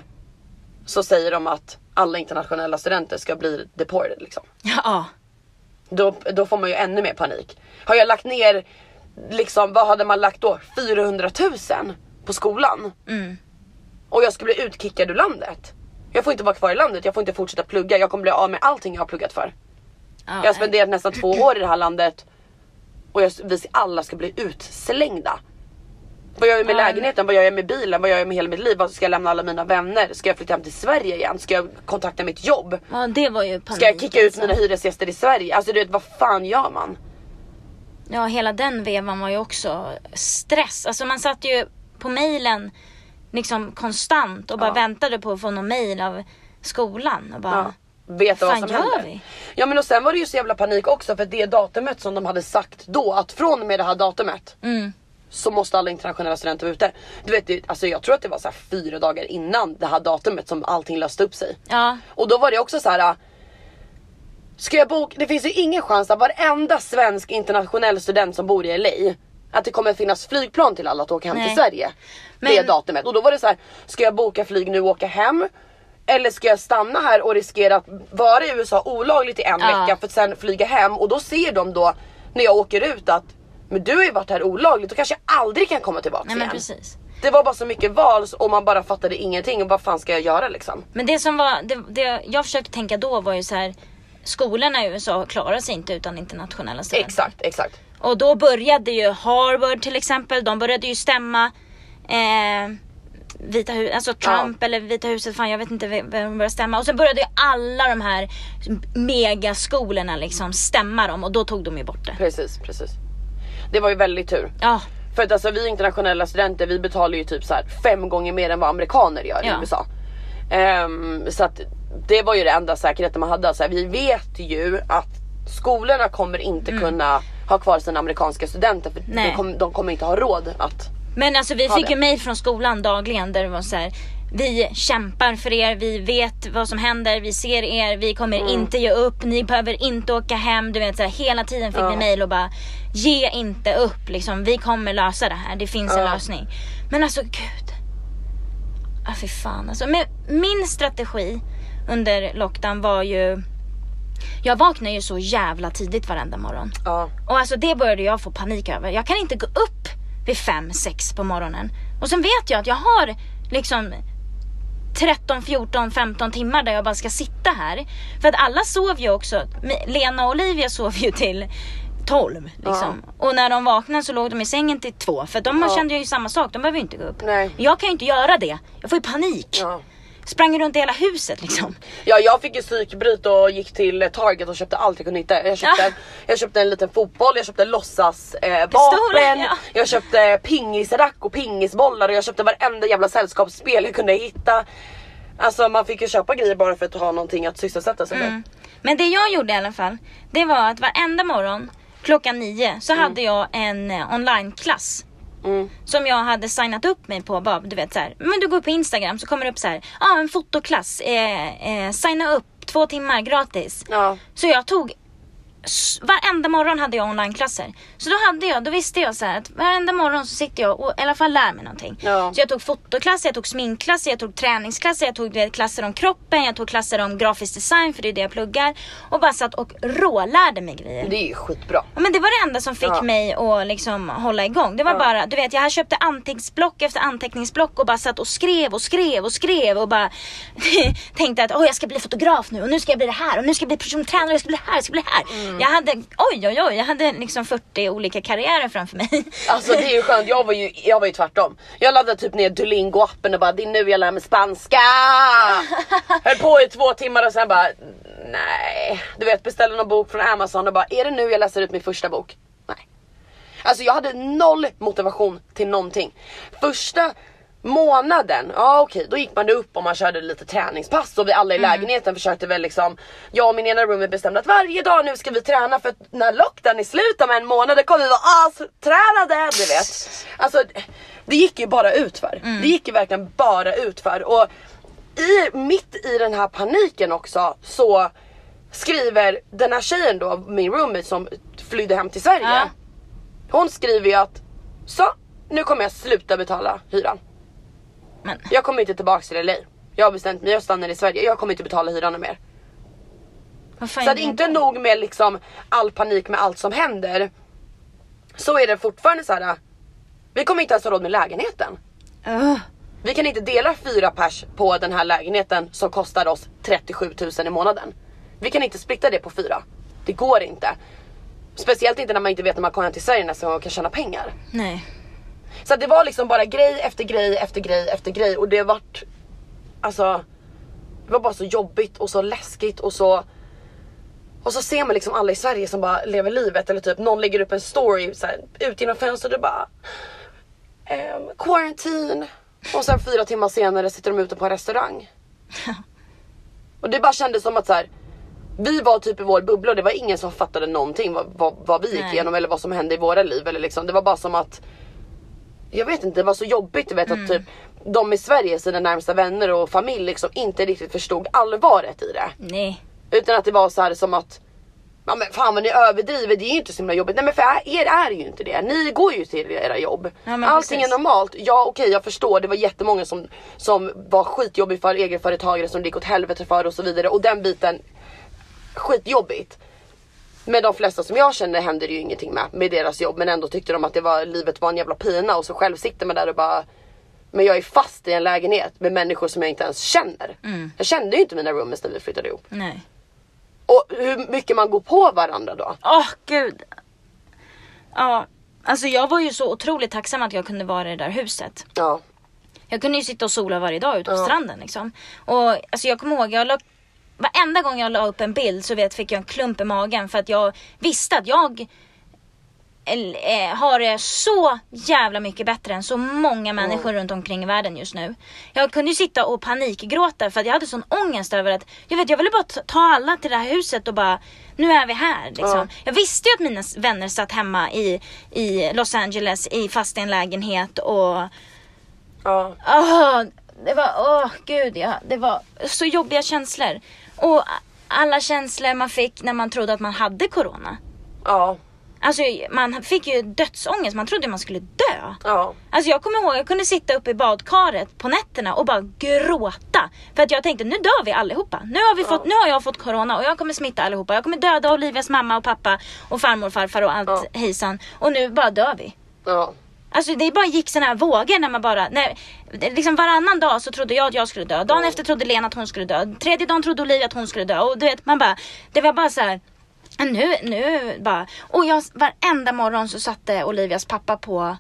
Så säger de att alla internationella studenter ska bli deported liksom. Ja. Då, då får man ju ännu mer panik. Har jag lagt ner, liksom vad hade man lagt då? 400 000 på skolan. Mm. Och jag ska bli utkickad ur landet. Jag får inte vara kvar i landet, jag får inte fortsätta plugga. Jag kommer bli av med allting jag har pluggat för. ja Jag har spenderat nästan två år i det här landet. Och jag, vi alla ska bli utslängda. Vad gör jag med Ja. lägenheten? Vad gör jag med bilen? Vad gör jag med hela mitt liv? Ska jag lämna alla mina vänner? Ska jag flytta hem till Sverige igen? Ska jag kontakta mitt jobb? Ja, det var ju panik. Ska jag kicka ut alltså. mina hyresgäster i Sverige? Alltså du vet vad fan gör man? Ja, hela den vevan var ju också stress. Alltså man satt ju på mejlen liksom konstant och bara Ja. väntade på att få någon mejl av skolan och bara Ja. Veta vad som gör händer. vi? Ja men och sen var det ju så jävla panik också för det datumet som de hade sagt då att från och med det här datumet Mm. så måste alla internationella studenter vara ute. Du vet, det- alltså jag tror att det var så fyra dagar innan det här datumet som allting löste upp sig. Ja, Och då var det också så här. Ska jag boka? Det finns ju ingen chans att varenda svensk internationell student som bor i LA att det kommer finnas flygplan till alla att åka hem Nej. till Sverige. Det Men- datumet. Och då var det så här. Ska jag boka flyg nu och åka hem? Eller ska jag stanna här och riskera att vara i USA olagligt i en Ja. vecka för att sen flyga hem och då ser de då när jag åker ut att men du har ju varit här olagligt och kanske aldrig kan komma tillbaka nej men igen. precis. Det var bara så mycket val och man bara fattade ingenting och vad fan ska jag göra liksom? Men det som var, det, det jag försökte tänka då var ju så här. Skolorna i USA klarar sig inte utan internationella studenter. Exakt, exakt. Och då började ju Harvard till exempel, de började ju stämma eh, Vita huset, alltså Trump eller Vita huset, fan jag vet inte vem de började stämma. Och sen började ju alla de här megaskolorna liksom stämma dem och då tog de ju bort det. Precis, precis. Det var ju väldigt tur. Ja, För att alltså vi internationella studenter vi betalar ju typ så här fem gånger mer än vad amerikaner gör i Ja. USA. Ehm, så att det var ju det enda säkerheten man hade. Alltså, vi vet ju att skolorna kommer inte kunna ha kvar sina amerikanska studenter för Mm. De, kom, de kommer inte ha råd att men alltså vi fick det. ju mejl från skolan dagligen där det var så här. Vi kämpar för er, vi vet vad som händer, vi ser er, vi kommer Mm. inte ge upp, ni behöver inte åka hem. Du vet så här, hela tiden fick Ja. vi mejl och bara ge inte upp liksom, vi kommer lösa det här, det finns en Ja. lösning. Men alltså gud. Ah, fy fan alltså. Men min strategi under lockdown var ju jag vaknar ju så jävla tidigt varenda morgon. Ja, Och alltså det började jag få panik över. Jag kan inte gå upp vid 5-6 på morgonen. Och sen vet jag att jag har liksom 13, 14, 15 timmar där jag bara ska sitta här. För att alla sov ju också. Lena och Olivia sov ju till 12 liksom. Och när de vaknade så låg de i sängen till 2. För de Ja. kände ju samma sak, de behöver ju inte gå upp. nej. Jag kan ju inte göra det. Jag får ju panik. Ja. Sprang runt i hela huset liksom. Ja jag fick ju psykbryt och gick till Target och köpte allt jag kunde hitta. Jag köpte, Ja. jag köpte en liten fotboll, jag köpte låtsas eh, vapen, ja. jag köpte pingisrack och pingisbollar och jag köpte varenda jävla sällskapsspel jag kunde hitta. Alltså man fick ju köpa grejer bara för att ha någonting att sysselsätta sig med. Mm. Men det jag gjorde i alla fall, det var att varenda morgon klockan nio så hade jag en eh, onlineklass. Mm. Som jag hade signat upp mig på. Bara, du vet så här, men du går på Instagram så kommer det upp så här, ja ah, en fotoklass, eh, eh, signa upp två timmar gratis. Ja. Så jag tog Varenda morgon hade jag onlineklasser. Så då hade jag, då visste jag så att varenda morgon så sitter jag och i alla fall lär mig någonting. Ja. Så jag tog fotoklasser, jag tog sminkklasser, jag tog träningsklasser, jag tog vet, klasser om kroppen, jag tog klasser om grafisk design för det är det jag pluggar. Och bara satt och rålärde mig grejer. Det är ju skitbra. Ja, men det var det enda som fick Ja. mig att liksom hålla igång. Det var Ja. bara, du vet jag köpte anteckningsblock efter anteckningsblock och bara satt och skrev och skrev och skrev och bara tänkte att oh, jag ska bli fotograf nu och nu ska jag bli det här och nu ska jag bli persontränare och jag ska bli det här, jag ska bli det här. Mm. Jag hade, oj oj oj, jag hade liksom 40 olika karriärer framför mig. Alltså det är ju skönt, jag var ju, jag var ju tvärtom. Jag laddade typ ner Duolingo appen och bara det är nu jag lär mig spanska. Höll på i två timmar och sen bara nej. Du vet beställde någon bok från Amazon och bara är det nu jag läser ut min första bok? Nej. Alltså jag hade noll motivation till någonting. Första Månaden, ja okej då gick man upp och man körde lite träningspass och vi alla i lägenheten försökte väl liksom Jag och min ena roommate bestämde att varje dag nu ska vi träna för att när lockdown är slut om en månad då kommer vi vara astränade du vet. Alltså det gick ju bara utför. Det gick ju verkligen bara utför och i, mitt i den här paniken också så skriver den här tjejen då, min roommate som flydde hem till Sverige. Ja. Hon skriver ju att så nu kommer jag sluta betala hyran. Men Jag kommer inte tillbaka till LA. Jag har bestämt mig, jag stannar i Sverige. Jag kommer inte betala hyran mer. Så att inte då? nog med liksom all panik med allt som händer. Så är det fortfarande så här. Vi kommer inte ens ha råd med lägenheten. Ugh. Vi kan inte dela fyra pers på den här lägenheten som kostar oss 37 000 i månaden. Vi kan inte splitta det på fyra. Det går inte. Speciellt inte när man inte vet när man kommer till Sverige nästa gång och kan tjäna pengar. Nej. Så det var liksom bara grej efter grej efter grej efter grej och det vart Alltså Det var bara så jobbigt och så läskigt och så Och så ser man liksom alla i Sverige som bara lever livet eller typ någon lägger upp en story så här, ut genom fönstret och bara ehm, Quarantine Och sen fyra timmar senare sitter de ute på en restaurang. Och det bara kändes som att så här, vi var typ i vår bubbla och det var ingen som fattade någonting vad, vad, vad vi gick Nej. igenom eller vad som hände i våra liv. Eller liksom. Det var bara som att Jag vet inte, det var så jobbigt du vet att typ de i Sverige, sina närmsta vänner och familj liksom inte riktigt förstod allvaret i det. Nej. Utan att det var så här som att Ja men fan vad ni överdriver, det är ju inte så himla jobbigt. Nej men för er är ju inte det. Ni går ju till era jobb. Ja, Allting precis. är normalt. Ja okej jag förstår, det var jättemånga som, som var skitjobbig för egenföretagare som det gick åt helvete för och så vidare. Och den biten, skitjobbigt. Men de flesta som jag känner hände det ju ingenting med, med deras jobb. Men ändå tyckte de att det var, livet var en jävla pina och så själv sitter man där och bara men jag är fast i en lägenhet med människor som jag inte ens känner. Jag kände ju inte mina roommates när vi flyttade ihop. Nej. Och hur mycket man går på varandra då. Åh gud. Ja. Alltså jag var ju så otroligt tacksam att jag kunde vara i det där huset. Ja. Jag kunde ju sitta och sola varje dag ute på Ja. stranden liksom. Och alltså jag kommer ihåg, jag la, varenda gång jag la upp en bild så vet, fick jag en klump i magen för att jag visste att jag el- eh, har det så jävla mycket bättre än så många människor runt omkring i världen just nu. Jag kunde ju sitta och panikgråta för att jag hade sån ångest över att jag vet jag ville bara ta- alla till det här huset och bara nu är vi här liksom. Ja. Jag visste ju att mina vänner satt hemma i, i Los Angeles i fast i en lägenhet och Ja. Åh, det var, åh gud ja, det var så jobbiga känslor. Och alla känslor man fick när man trodde att man hade corona. Ja. Alltså man fick ju dödsångest, man trodde man skulle dö. Ja. Alltså jag kommer ihåg, jag kunde sitta uppe i badkaret på nätterna och bara gråta. För att jag tänkte, nu dör vi allihopa. Nu har, vi fått, nu har jag fått corona och jag kommer smitta allihopa. Jag kommer döda Olivias mamma och pappa och farmor och farfar och allt Ja. hejsan. Och nu bara dör vi. Ja. Alltså det bara gick sådana här vågor när man bara, när, liksom varannan dag så trodde jag att jag skulle dö. Dagen efter trodde Lena att hon skulle dö. Tredje dagen trodde Olivia att hon skulle dö. Och du vet, man bara, det var bara så här. Nu, nu bara. Och jag, varenda morgon så satte Olivias pappa på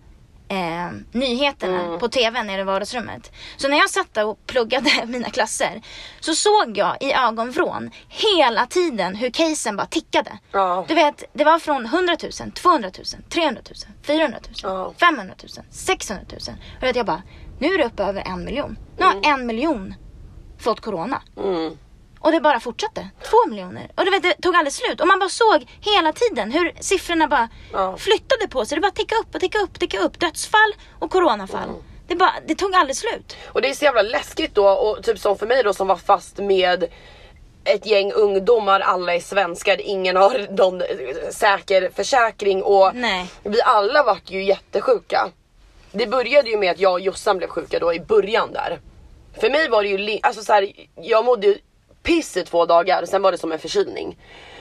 eh, nyheterna på tvn nere i vardagsrummet. Så när jag satt där och pluggade mina klasser så såg jag i ögonvrån hela tiden hur casen bara tickade. Ja. Du vet, det var från 100 000, 200 000, 300 000, 400 000, Ja. 500 500 000, 600 000. Och jag bara, nu är det uppe över en miljon. Nu har en miljon fått corona. Mm. Och det bara fortsatte. Två miljoner. Och du vet, det tog aldrig slut. Och man bara såg hela tiden hur siffrorna bara Ja. flyttade på sig. Det bara tickade upp och tickade upp, tickade upp. Dödsfall och coronafall. Det, bara, det tog aldrig slut. Och det är så jävla läskigt då och typ som för mig då som var fast med ett gäng ungdomar, alla är svenskar, ingen har någon säker försäkring och Nej. vi alla vart ju jättesjuka. Det började ju med att jag och Jossan blev sjuka då i början där. För mig var det ju, alltså så här, jag mådde piss i två dagar, sen var det som en förkylning.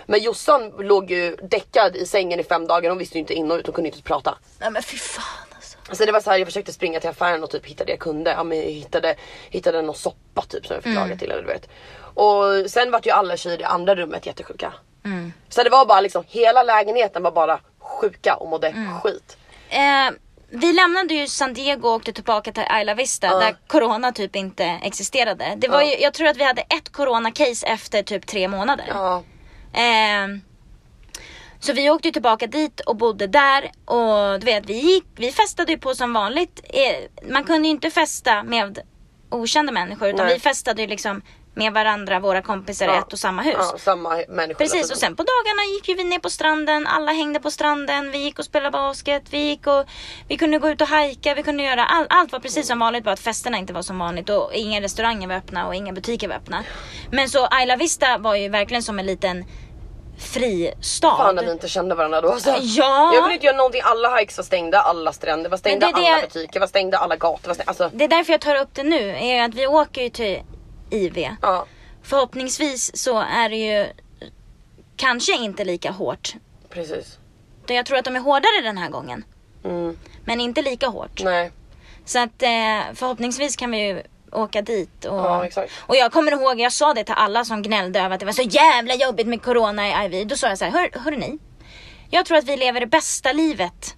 Men Jossan låg ju däckad i sängen i fem dagar, hon visste ju inte in och ut, hon kunde inte prata. Nej men fy fan alltså. Så det var så här, jag försökte springa till affären och typ hitta det jag kunde. Ja, men jag hittade, hittade någon soppa typ som jag fick laga till eller du vet. Och sen vart ju alla tjejer i andra rummet jättesjuka. Så det var bara liksom, hela lägenheten var bara sjuka och mådde skit. Eh, vi lämnade ju San Diego och åkte tillbaka till Isla Vista Ja. där corona typ inte existerade. Det var Ja. ju, jag tror att vi hade ett corona-case efter typ tre månader. Ja, Eh, Så vi åkte tillbaka dit och bodde där och du vet vi gick, vi festade ju på som vanligt. Eh, Man kunde ju inte festa med okända människor utan Nej. vi festade ju liksom med varandra, våra kompisar i Ja. ett och samma hus. Ja, samma människor. Precis och sen på dagarna gick ju vi ner på stranden, alla hängde på stranden, vi gick och spelade basket, vi gick och vi kunde gå ut och hajka, vi kunde göra all, allt var precis som vanligt bara att festerna inte var som vanligt och inga restauranger var öppna och inga butiker var öppna. Men så Ayla Vista var ju verkligen som en liten fristad. Fan när vi inte kände varandra då alltså. Ja. Jag kunde inte göra någonting, alla hikes var stängda, alla stränder var stängda, det det alla jag- butiker var stängda, alla gator var stängda. Alltså, Det är därför jag tar upp det nu, är att vi åker ju till IV. ja Förhoppningsvis så är det ju kanske inte lika hårt. precis. Jag tror att de är hårdare den här gången. Mm, Men inte lika hårt. nej, Så att eh, förhoppningsvis kan vi ju åka dit. Och, Ja, exakt. och jag kommer ihåg, jag sa det till alla som gnällde över att det var så jävla jobbigt med corona i IV. Då sa jag så här, hör, hör ni? Jag tror att vi lever det bästa livet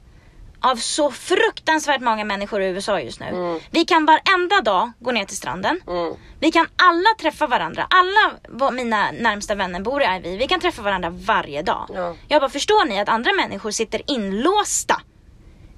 av så fruktansvärt många människor i USA just nu. Vi kan varenda dag gå ner till stranden. mm, Vi kan alla träffa varandra. Alla mina närmsta vänner bor i IV. Vi kan träffa varandra varje dag. Ja. Jag bara, förstår ni att andra människor sitter inlåsta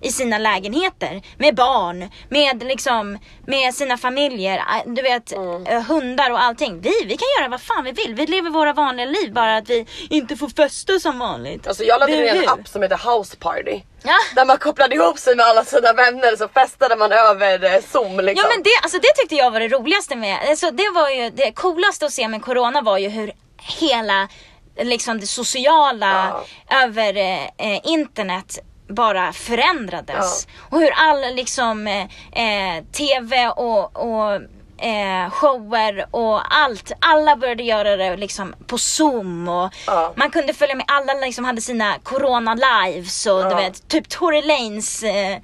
i sina lägenheter med barn, med liksom, med sina familjer, äh, du vet, Mm. eh, hundar och allting. Vi, vi kan göra vad fan vi vill. Vi lever våra vanliga liv bara att vi inte får festa som vanligt. Alltså jag laddade ner en app som heter House Party. Ja. Där man kopplade ihop sig med alla sina vänner så festade man över eh, zoom liksom. Ja men det, alltså det tyckte jag var det roligaste med, alltså det var ju det coolaste att se med corona var ju hur hela liksom det sociala över eh, eh, internet bara förändrades. Och hur all liksom eh, eh, tv och, och eh, shower och allt, alla började göra det liksom på zoom och Ja. man kunde följa med, alla liksom hade sina corona lives och du Ja. vet typ Tory Lanes eh,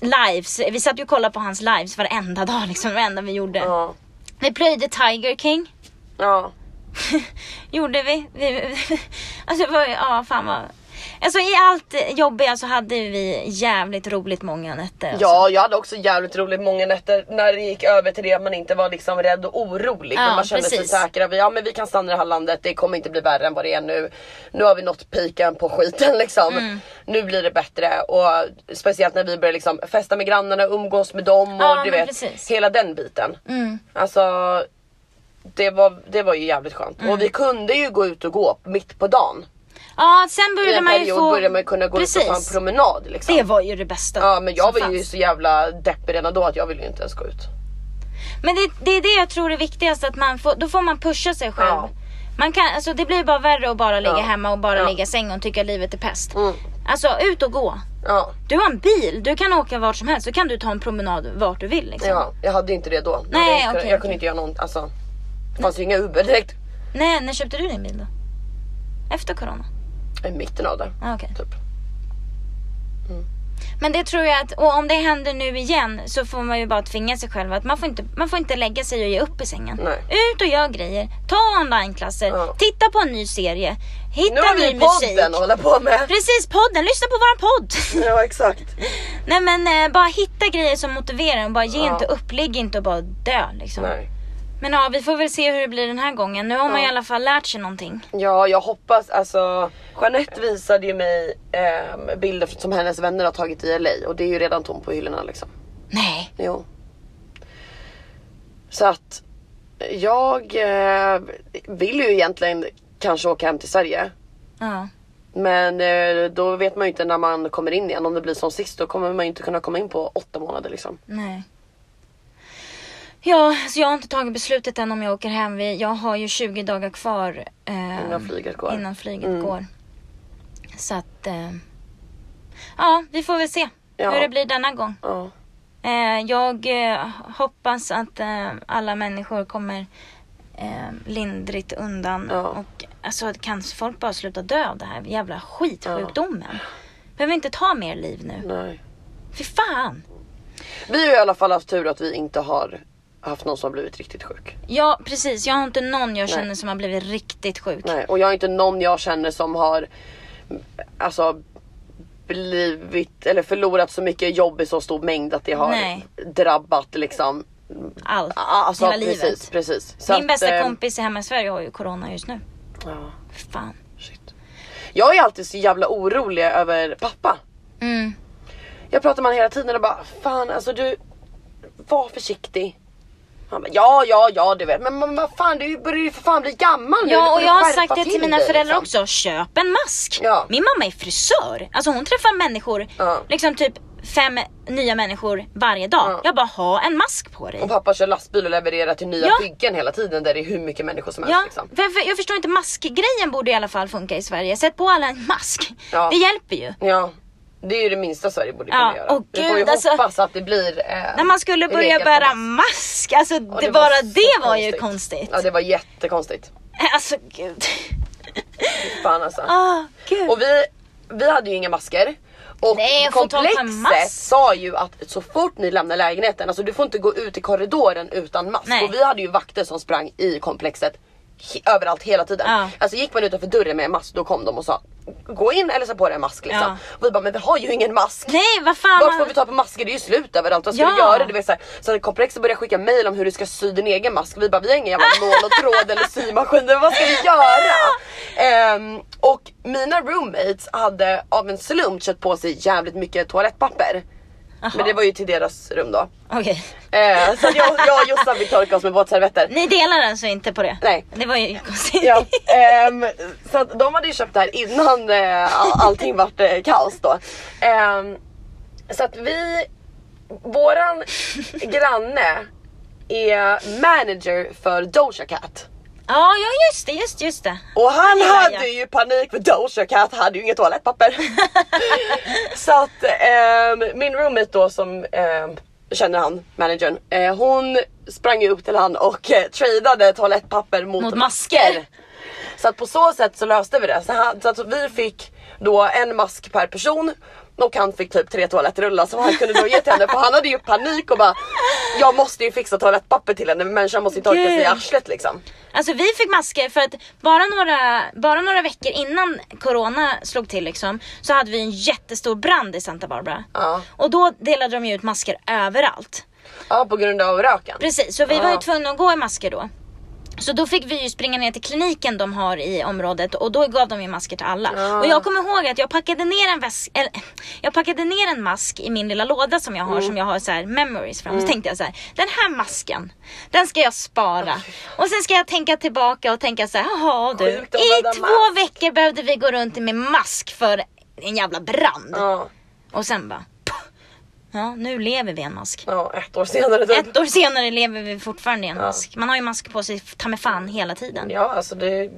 lives. Vi satt ju och kollade på hans lives varenda dag liksom, det enda vi gjorde. Ja. Vi plöjde Tiger King. Ja. Gjorde vi. vi alltså var ja fan vad. Alltså i allt jobbiga så hade vi jävligt roligt många nätter. alltså. ja, jag hade också jävligt roligt många nätter när det gick över till det att man inte var liksom rädd och orolig. Ja, men man kände precis. sig säker. Ja men vi kan stanna i det här landet, det kommer inte bli värre än vad det är nu. Nu har vi nått piken på skiten liksom. Mm. Nu blir det bättre och speciellt när vi börjar liksom festa med grannarna, umgås med dem och Ja, du vet precis. hela den biten. Mm. Alltså det var, det var ju jävligt skönt. Mm. Och vi kunde ju gå ut och gå mitt på dagen. Ja sen började man ju få... började man ju kunna gå ut och ta en Precis. promenad liksom. Det var ju det bästa Ja men jag som var ju fanns. så jävla deppig redan då att jag ville ju inte ens gå ut. Men det, det är det jag tror är viktigast att man får, då får man pusha sig själv. Ja. Man kan, alltså det blir bara värre att bara ligga Ja. hemma och bara Ja. ligga i sängen och tycka livet är pest. Mm. Alltså ut och gå. Ja, Du har en bil, du kan åka vart som helst, så kan du ta en promenad vart du vill liksom. ja, jag hade inte det då. Nej, jag, kunde- okej, jag okej. kunde inte göra något, alltså. Det fanns ju inga Uber direkt. Nej, när köpte du din bil då? Efter corona? I mitten av det. Ah, okej. Typ. Men det tror jag att, och om det händer nu igen så får man ju bara tvinga sig själv att man får inte, man får inte lägga sig och ge upp i sängen. Nej. Ut och gör grejer, ta onlineklasser, Ja. titta på en ny serie, Nu hitta har ny vi musik. podden att hålla på med. Precis, podden, lyssna på våran podd. Ja exakt. Nej men eh, bara hitta grejer som motiverar en, bara ge Ja. inte upp, ligg inte och bara dö liksom. Nej. Men ja, vi får väl se hur det blir den här gången. Nu har man Ja. i alla fall lärt sig någonting. Ja jag hoppas, alltså Jeanette visade ju mig eh, bilder som hennes vänner har tagit i LA och det är ju redan tomt på hyllorna liksom. Nej. Jo. Så att jag eh, vill ju egentligen kanske åka hem till Sverige. Ja. Men eh, då vet man ju inte när man kommer in igen. Om det blir som sist då kommer man ju inte kunna komma in på åtta månader liksom. Nej. Ja, så jag har inte tagit beslutet än om jag åker hem. Jag har ju 20 dagar kvar. eh, Innan flyget går. Innan flyget Mm. går. Så att... Eh, ja, vi får väl se Ja. hur det blir denna gång. Ja. Eh, jag eh, hoppas att eh, alla människor kommer eh, lindrigt undan. Ja. Och alltså, kan folk bara sluta dö av det här jävla skitsjukdomen? Behöver inte ta mer liv nu. Nej. Fy fan! Vi har i alla fall haft tur att vi inte har haft någon som har blivit riktigt sjuk. Ja precis, jag har inte någon jag Nej. känner som har blivit riktigt sjuk. Nej. Och jag har inte någon jag känner som har alltså blivit eller förlorat så mycket jobb i så stor mängd att det har Nej. drabbat liksom. Allt. Alltså Hela precis, livet. precis. Så Min att, bästa eh, kompis hemma i Sverige har ju corona just nu. Ja, Fan. shit. Jag är alltid så jävla orolig över pappa. Mm. Jag pratar med honom hela tiden och bara fan alltså du var försiktig. Han bara, ja ja ja du vet men, vad fan du börjar ju för fan bli gammal nu. Ja och jag har sagt det till mina föräldrar liksom. också, köp en mask. Ja. Min mamma är frisör, alltså hon träffar människor, Ja. liksom typ fem nya människor varje dag. Ja. Jag bara, ha en mask på dig. Och pappa kör lastbil och levererar till nya Ja. byggen hela tiden där det är hur mycket människor som helst. Ja, Liksom. för, jag förstår inte, maskgrejen borde i alla fall funka i Sverige. Sätt på alla en mask. Ja. Det hjälper ju. Ja, det är ju det minsta Sverige borde Ja, kunna göra. och Vi får ju alltså- hoppas att det blir... Eh, När man skulle börja bära mask. alltså Ja, det, var bara så det var ju konstigt. Ja det var jättekonstigt. Alltså gud. Fan alltså. Ah, gud. Och vi, vi hade ju inga masker. Och Nej, komplexet sa ju att så fort ni lämnar lägenheten, alltså du får inte gå ut i korridoren utan mask. Nej. Och vi hade ju vakter som sprang i komplexet överallt hela tiden. Ja. Alltså gick man utanför dörren med en mask då kom de och sa gå in eller sätta på dig en mask liksom. Ja. Och vi bara men vi har ju ingen mask. Nej vad fan. Vart får vi ta på masker? Det är ju slut överallt. Vad ska Ja. vi göra? Du vet, så, här, så komplexet börjar skicka mail om hur du ska sy din egen mask. Vi bara vi har ingen jävla nål och tråd eller symaskiner. Vad ska vi göra? Ehm, och mina roommates hade av en slump köpt på sig jävligt mycket toalettpapper. Jaha. Men det var ju till deras rum då. Okej. Eh, så jag, jag och Jossan fick torka oss med våtservetter. Ni delar alltså inte på det? Nej. Det var ju konstigt. Ja, ehm, så att de hade ju köpt det här innan eh, all, allting vart eh, kaos då. Ehm, så att vi, våran granne är manager för Doja Cat. Ja, ja just det, just, just det. Och han Ja, ja, ja. hade ju panik för Doja Cat hade ju inget toalettpapper. så att ehm, min roommate då som ehm, känner han, managern, eh, hon sprang ju upp till han och eh, tradade toalettpapper mot, Mot masker. masker. Så att på så sätt så löste vi det. Så, han, så att vi fick då en mask per person och han fick typ tre toalettrullar som han kunde då ge till henne för han hade ju panik och bara Jag måste ju fixa toalettpapper till henne, människan måste ju torka sig i arslet liksom. Alltså vi fick masker för att bara några, bara några veckor innan corona slog till liksom så hade vi en jättestor brand i Santa Barbara. Ja. Och då delade de ju ut masker överallt. Ja på grund av röken. Precis, så vi var ju Ja. tvungna att gå i masker då. Så då fick vi ju springa ner till kliniken de har i området och då gav de ju masker till alla. Ja. Och jag kommer ihåg att jag packade ner en väsk, eller, jag packade ner en mask i min lilla låda som jag har Mm. som jag har så här memories från. Så tänkte jag så här, den här masken, den ska jag spara. Och sen ska jag tänka tillbaka och tänka så här, jaha du, i två mask." veckor behövde vi gå runt med mask för en jävla brand. Ja, Och sen bara, ja nu lever vi i en mask. ja ett år senare typ. Ett år senare lever vi fortfarande i en Ja. mask. Man har ju mask på sig ta med fan hela tiden. Ja alltså det,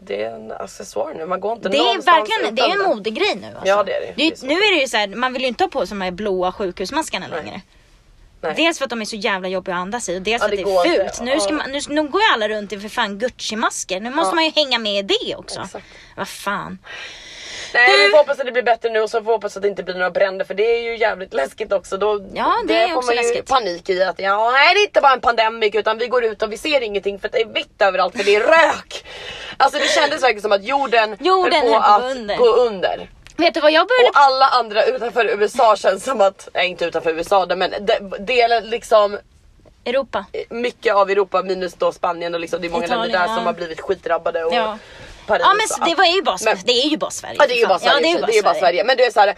det är en accessoar nu, man går inte Det är någonstans verkligen det är utan en det. modegrej nu alltså. Ja, det är det. är, Det är nu är det ju så här, man vill ju inte ha på sig de här blåa sjukhusmaskarna Nej. längre. Nej. Dels för att de är så jävla jobbiga att andas i och dels Ja, för det att det är inte. fult. Nu, ska Ja. man, nu, nu går ju alla runt i för fan Gucci-masker. Nu måste Ja. man ju hänga med i det också. Exakt. Vad fan. Nej Du- vi får hoppas att det blir bättre nu och så får vi hoppas att det inte blir några bränder för det är ju jävligt läskigt också. Då, Ja, det är får också läskigt. panik i att ja, nej det är inte bara en pandemik utan vi går ut och vi ser ingenting för att det är vitt överallt för det är rök. Alltså det kändes verkligen som att jorden, Jorden höll på att under. gå under. Vet du vad jag började Och alla andra utanför USA känns som att, nej inte utanför USA men det, det är liksom Europa? mycket av Europa minus då Spanien och liksom det är många Italien, länder där ja. som har blivit skitdrabbade och Ja. Paris Ja men det, var ju bara, Men- det är ju bara Sverige. Ja det är ju för bara. Sverige, Ja, det är ju bara Sverige. Men det är såhär,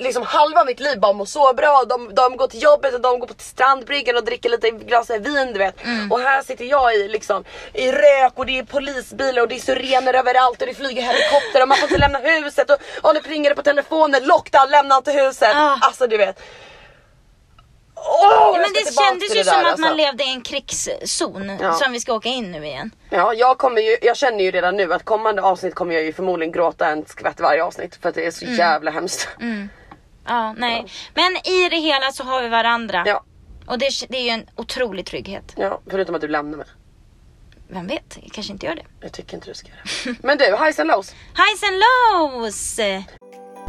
liksom halva mitt liv bara mår så bra, de, de går till jobbet och de går på strandbryggan och dricker lite glas vin du vet. Mm. Och här sitter jag i liksom i rök och det är polisbilar och det är sirener överallt och det flyger helikopter och man får inte lämna huset och, och nu ringer det på telefonen, lockdown, lämna inte huset. Ah. Alltså du vet. Åh, Ja, men det kändes ju det som där, att man alltså. levde i en krigszon Ja. som vi ska åka in nu igen. Ja, jag, kommer ju, jag känner ju redan nu att kommande avsnitt kommer jag ju förmodligen gråta en skvätt varje avsnitt för att det är så Mm. jävla hemskt. Ja, nej. Men i det hela så har vi varandra. Ja, Och det, det är ju en otrolig trygghet. ja, förutom att du lämnar mig. Vem vet, jag kanske inte gör det. Jag tycker inte du ska göra det. Men du, highs and lows. Highs and lows!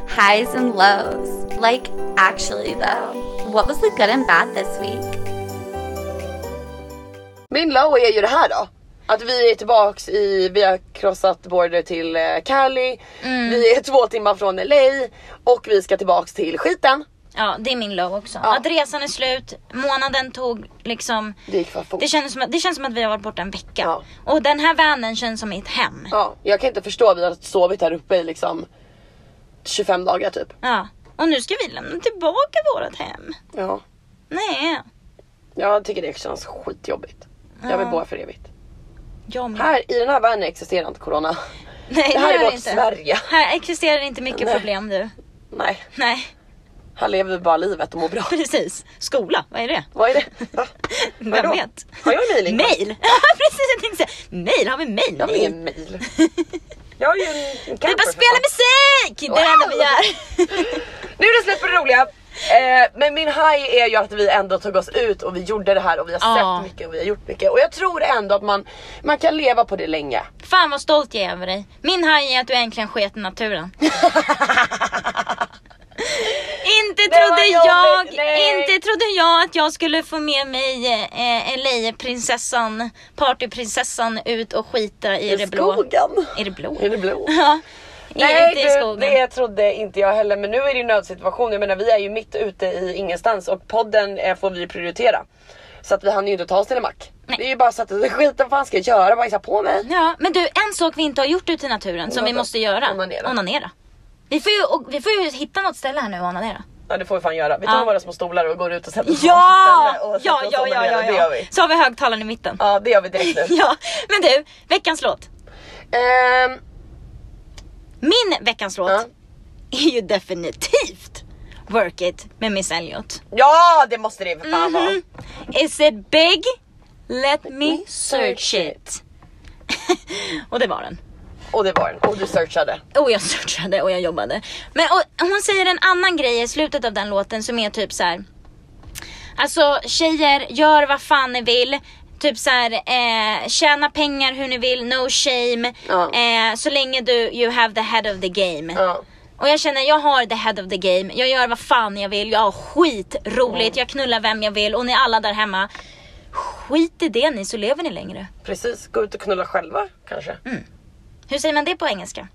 Highs and lows. Like, actually, though, what was the good and bad this week? Min low är ju det här då. Att vi är tillbaks i, vi har krossat border till eh, Cali, Mm. vi är två timmar från LA och vi ska tillbaks till skiten. Ja, det är min low också. Ja. Att resan är slut, månaden tog liksom Det gick för fort. det känns, som att, det känns som att vi har varit borta en vecka. Ja. Och den här vanen känns som mitt hem. Ja, jag kan inte förstå, vi har sovit här uppe i liksom 25 dagar typ. Ja. Och nu ska vi lämna tillbaka vårt hem. Ja, Nej. jag tycker det känns skitjobbigt. Jag vill Ja. bo här för evigt. Jag med. Här i den här världen existerar inte corona. Nej, det här är vårt inte. Sverige. Här existerar inte mycket Nej. problem du. Nej, Nej, här lever vi bara livet och mår bra. precis. Skola, vad är det? Vad är det? Va? Vem Vadå? vet? Har jag mejl Mail! Ja precis, jag tänkte säga mail, har vi mail? Jag har ingen mail. Jag har ju en, en Vi camper bara spelar musik! Det är det enda vi gör. Nu är det slut på det roliga. Eh, men min high är ju att vi ändå tog oss ut och vi gjorde det här och vi har Ja. sett mycket och vi har gjort mycket. Och jag tror ändå att man, man kan leva på det länge. Fan vad stolt jag är över dig. Min haj är att du äntligen sket i naturen. inte trodde jag, nej. inte trodde jag att jag skulle få med mig eh, LA-prinsessan, partyprinsessan ut och skita i, I det blå. skogen. I det blå? I det blå. Ja. Nej inte i du, skogen. det trodde inte jag heller men nu är det ju nödsituation. Jag menar vi är ju mitt ute i ingenstans och podden eh, får vi prioritera. Så att vi hann ju inte ta oss till en mack. Nej. Det är ju bara så att skiten vad fan ska jag göra? Bajsa på mig. Ja, men du, en sak vi inte har gjort ute i naturen som vi måste göra. Onanera. Onanera. Vi får, ju, vi får ju hitta något ställe här nu och onanera. Ja det får vi fan göra. Vi tar Ja. våra små stolar och går ut och sätter oss Ja! på Ja, och ja, ja, ja, onanerar. Det gör ja. vi. Så har vi högtalaren i mitten. Ja det gör vi direkt nu. Ja, men du, veckans låt. Ehm, Min veckans låt Ja. är ju definitivt Work It med Miss Elliot. ja det måste det för fan vara. Mhm. Is it big? Let me search it. och det var den. Och det var den. Och du searchade. Och jag searchade och jag jobbade. Men och, hon säger en annan grej i slutet av den låten som är typ så här. Alltså tjejer, gör vad fan ni vill. Typ så här, eh, tjäna pengar hur ni vill, no shame. Ja. Eh, så länge du, you have the head of the game. Ja. Och jag känner, jag har the head of the game. Jag gör vad fan jag vill, jag har skitroligt, jag knullar vem jag vill och ni alla där hemma. Skit i det ni så lever ni längre. Precis, gå ut och knulla själva kanske. Hur säger man det på engelska?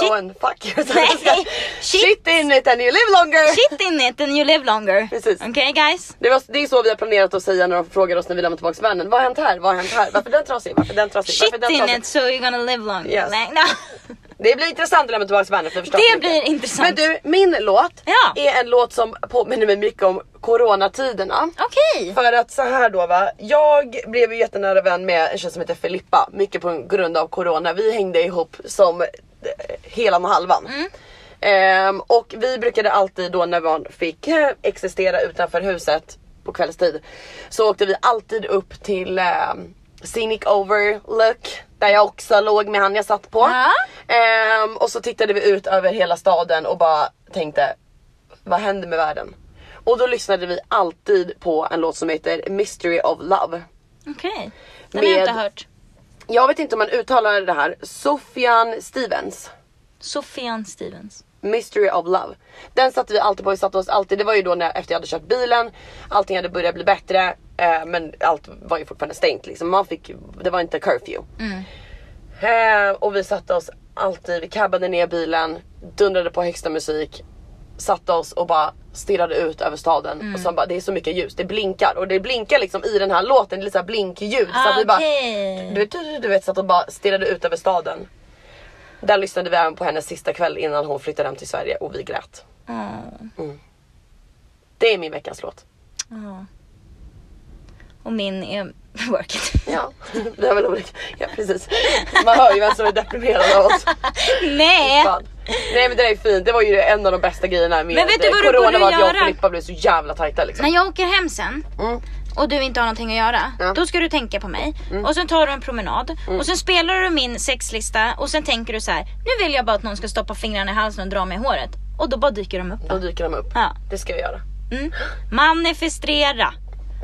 Go and fuck yourself. Shit. shit. in it and you live longer. Shit in it and you live longer. Precis. Okej guys? Det, var, det är så vi har planerat att säga när de frågar oss när vi lämnar tillbaka vannen. Vad har hänt här? Vad har hänt här? Varför den trasig? Varför den trasig? Shit Varför den in trasig? it so you're gonna live longer. Yes. Nej, no. Det blir intressant att lämna tillbaka vannen för Det mycket. blir intressant. Men du, min låt Ja. är en låt som påminner mig mycket om coronatiderna. Okej. För att så här då va, jag blev ju jättenära vän med en tjej som heter Filippa, mycket på grund av corona. Vi hängde ihop som eh, helan och halvan. Mm. Ehm, och vi brukade alltid då när man fick eh, existera utanför huset på kvällstid så åkte vi alltid upp till ehm, Scenic Overlook där jag också låg med han jag satt på. Ja. Ehm, och så tittade vi ut över hela staden och bara tänkte vad händer med världen? Och då lyssnade vi alltid på en låt som heter Mystery of Love. Okej. Den har jag inte hört. Jag vet inte om man uttalar det här, Sofian Stevens. Sofian Stevens. Mystery of Love. Den satte vi alltid på, vi satte oss alltid, det var ju då när, efter jag hade köpt bilen, allting hade börjat bli bättre eh, men allt var ju fortfarande stängt liksom. Man fick, det var inte curfew. Eh, och vi satte oss alltid, vi cabbade ner bilen, dundrade på högsta musik, satte oss och bara stirrade ut över staden och så bara det är så mycket ljus, det blinkar och det blinkar liksom i den här låten, det är lite såhär blinkljud. så att vi bara, Okej. du vet, du, du vet satt och bara stirrade ut över staden. Där lyssnade vi även på hennes sista kväll innan hon flyttade hem till Sverige och vi grät. Mm. Det är min veckans låt. Ja. Och min är Work It. Ja, vi har väl olika. Ja precis. Man hör ju vem som är deprimerad av oss. Nej! Fan. Nej men det där är fint, det var ju en av de bästa grejerna med Men vet du vad du corona borde var att jag och göra? Filippa blev så jävla tajta liksom. När jag åker hem sen Mm. och du inte har någonting att göra, Ja. Mm. då ska du tänka på mig. Och sen tar du en promenad och sen spelar du min sexlista och sen tänker du så här: nu vill jag bara att någon ska stoppa fingrarna i halsen och dra mig i håret. Och då bara dyker de upp. Då dyker de upp. Ja. Det ska jag göra. Mm. Manifestera.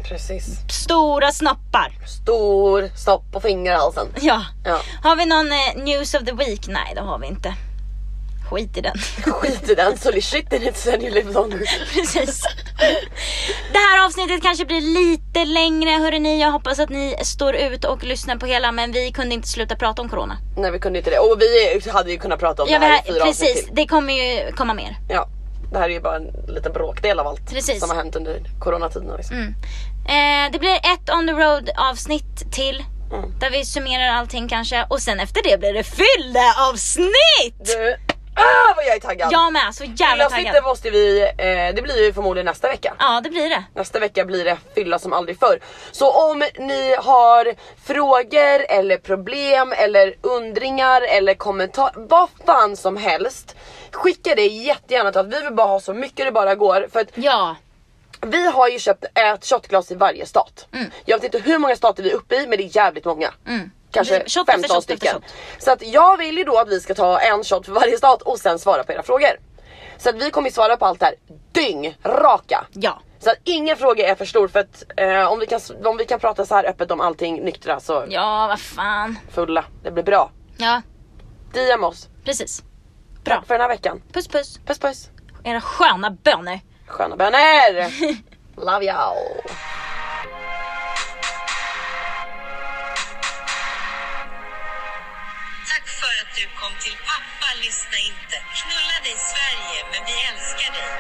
Precis. Stora snoppar. Stor stopp på fingerhalsen. Ja. Ja. Har vi någon eh, news of the week? Nej det har vi inte. Skit i den. Skit i den, så shit in it sen you live longer. Precis. Det här avsnittet kanske blir lite längre hörrni. Jag hoppas att ni står ut och lyssnar på hela men vi kunde inte sluta prata om corona. Nej vi kunde inte det. Och vi hade ju kunnat prata om Ja, det här vi i fyra har, avsnitt precis, till. det kommer ju komma mer. Ja. Det här är ju bara en liten bråkdel av allt Precis. som har hänt under coronatiden. Liksom. Eh, det blir ett on the road avsnitt till. Mm. Där vi summerar allting kanske. Och sen efter det blir det fylleavsnitt! Du, ah, vad jag är taggad! Jag med, så jävla taggad. måste vi, eh, det blir ju förmodligen nästa vecka. Ja det blir det. Nästa vecka blir det fylla som aldrig förr. Så om ni har frågor eller problem eller undringar eller kommentarer, vad fan som helst. Skicka det jättegärna till oss. Vi vill bara ha så mycket det bara går. För att Ja. Vi har ju köpt ett shotglas i varje stat. Jag vet inte hur många stater vi är uppe i men det är jävligt många. Kanske Mm. Efter 15 shot efter stycken. Så att jag vill ju då att vi ska ta en shot för varje stat och sen svara på era frågor. Så att vi kommer svara på allt det här dyng raka. Ja. Så att ingen fråga är för stor för att eh, om, vi kan, om vi kan prata så här öppet om allting nyktra så Ja vad fan. fulla. Det blir bra. Ja DM oss. precis. Bra. Tack för den här veckan. Puss puss. Puss puss. Era sköna böner. Sköna böner. Love y'all. Tack för att du kom till Pappa lyssna inte. Knulla dig Sverige, men vi älskar dig.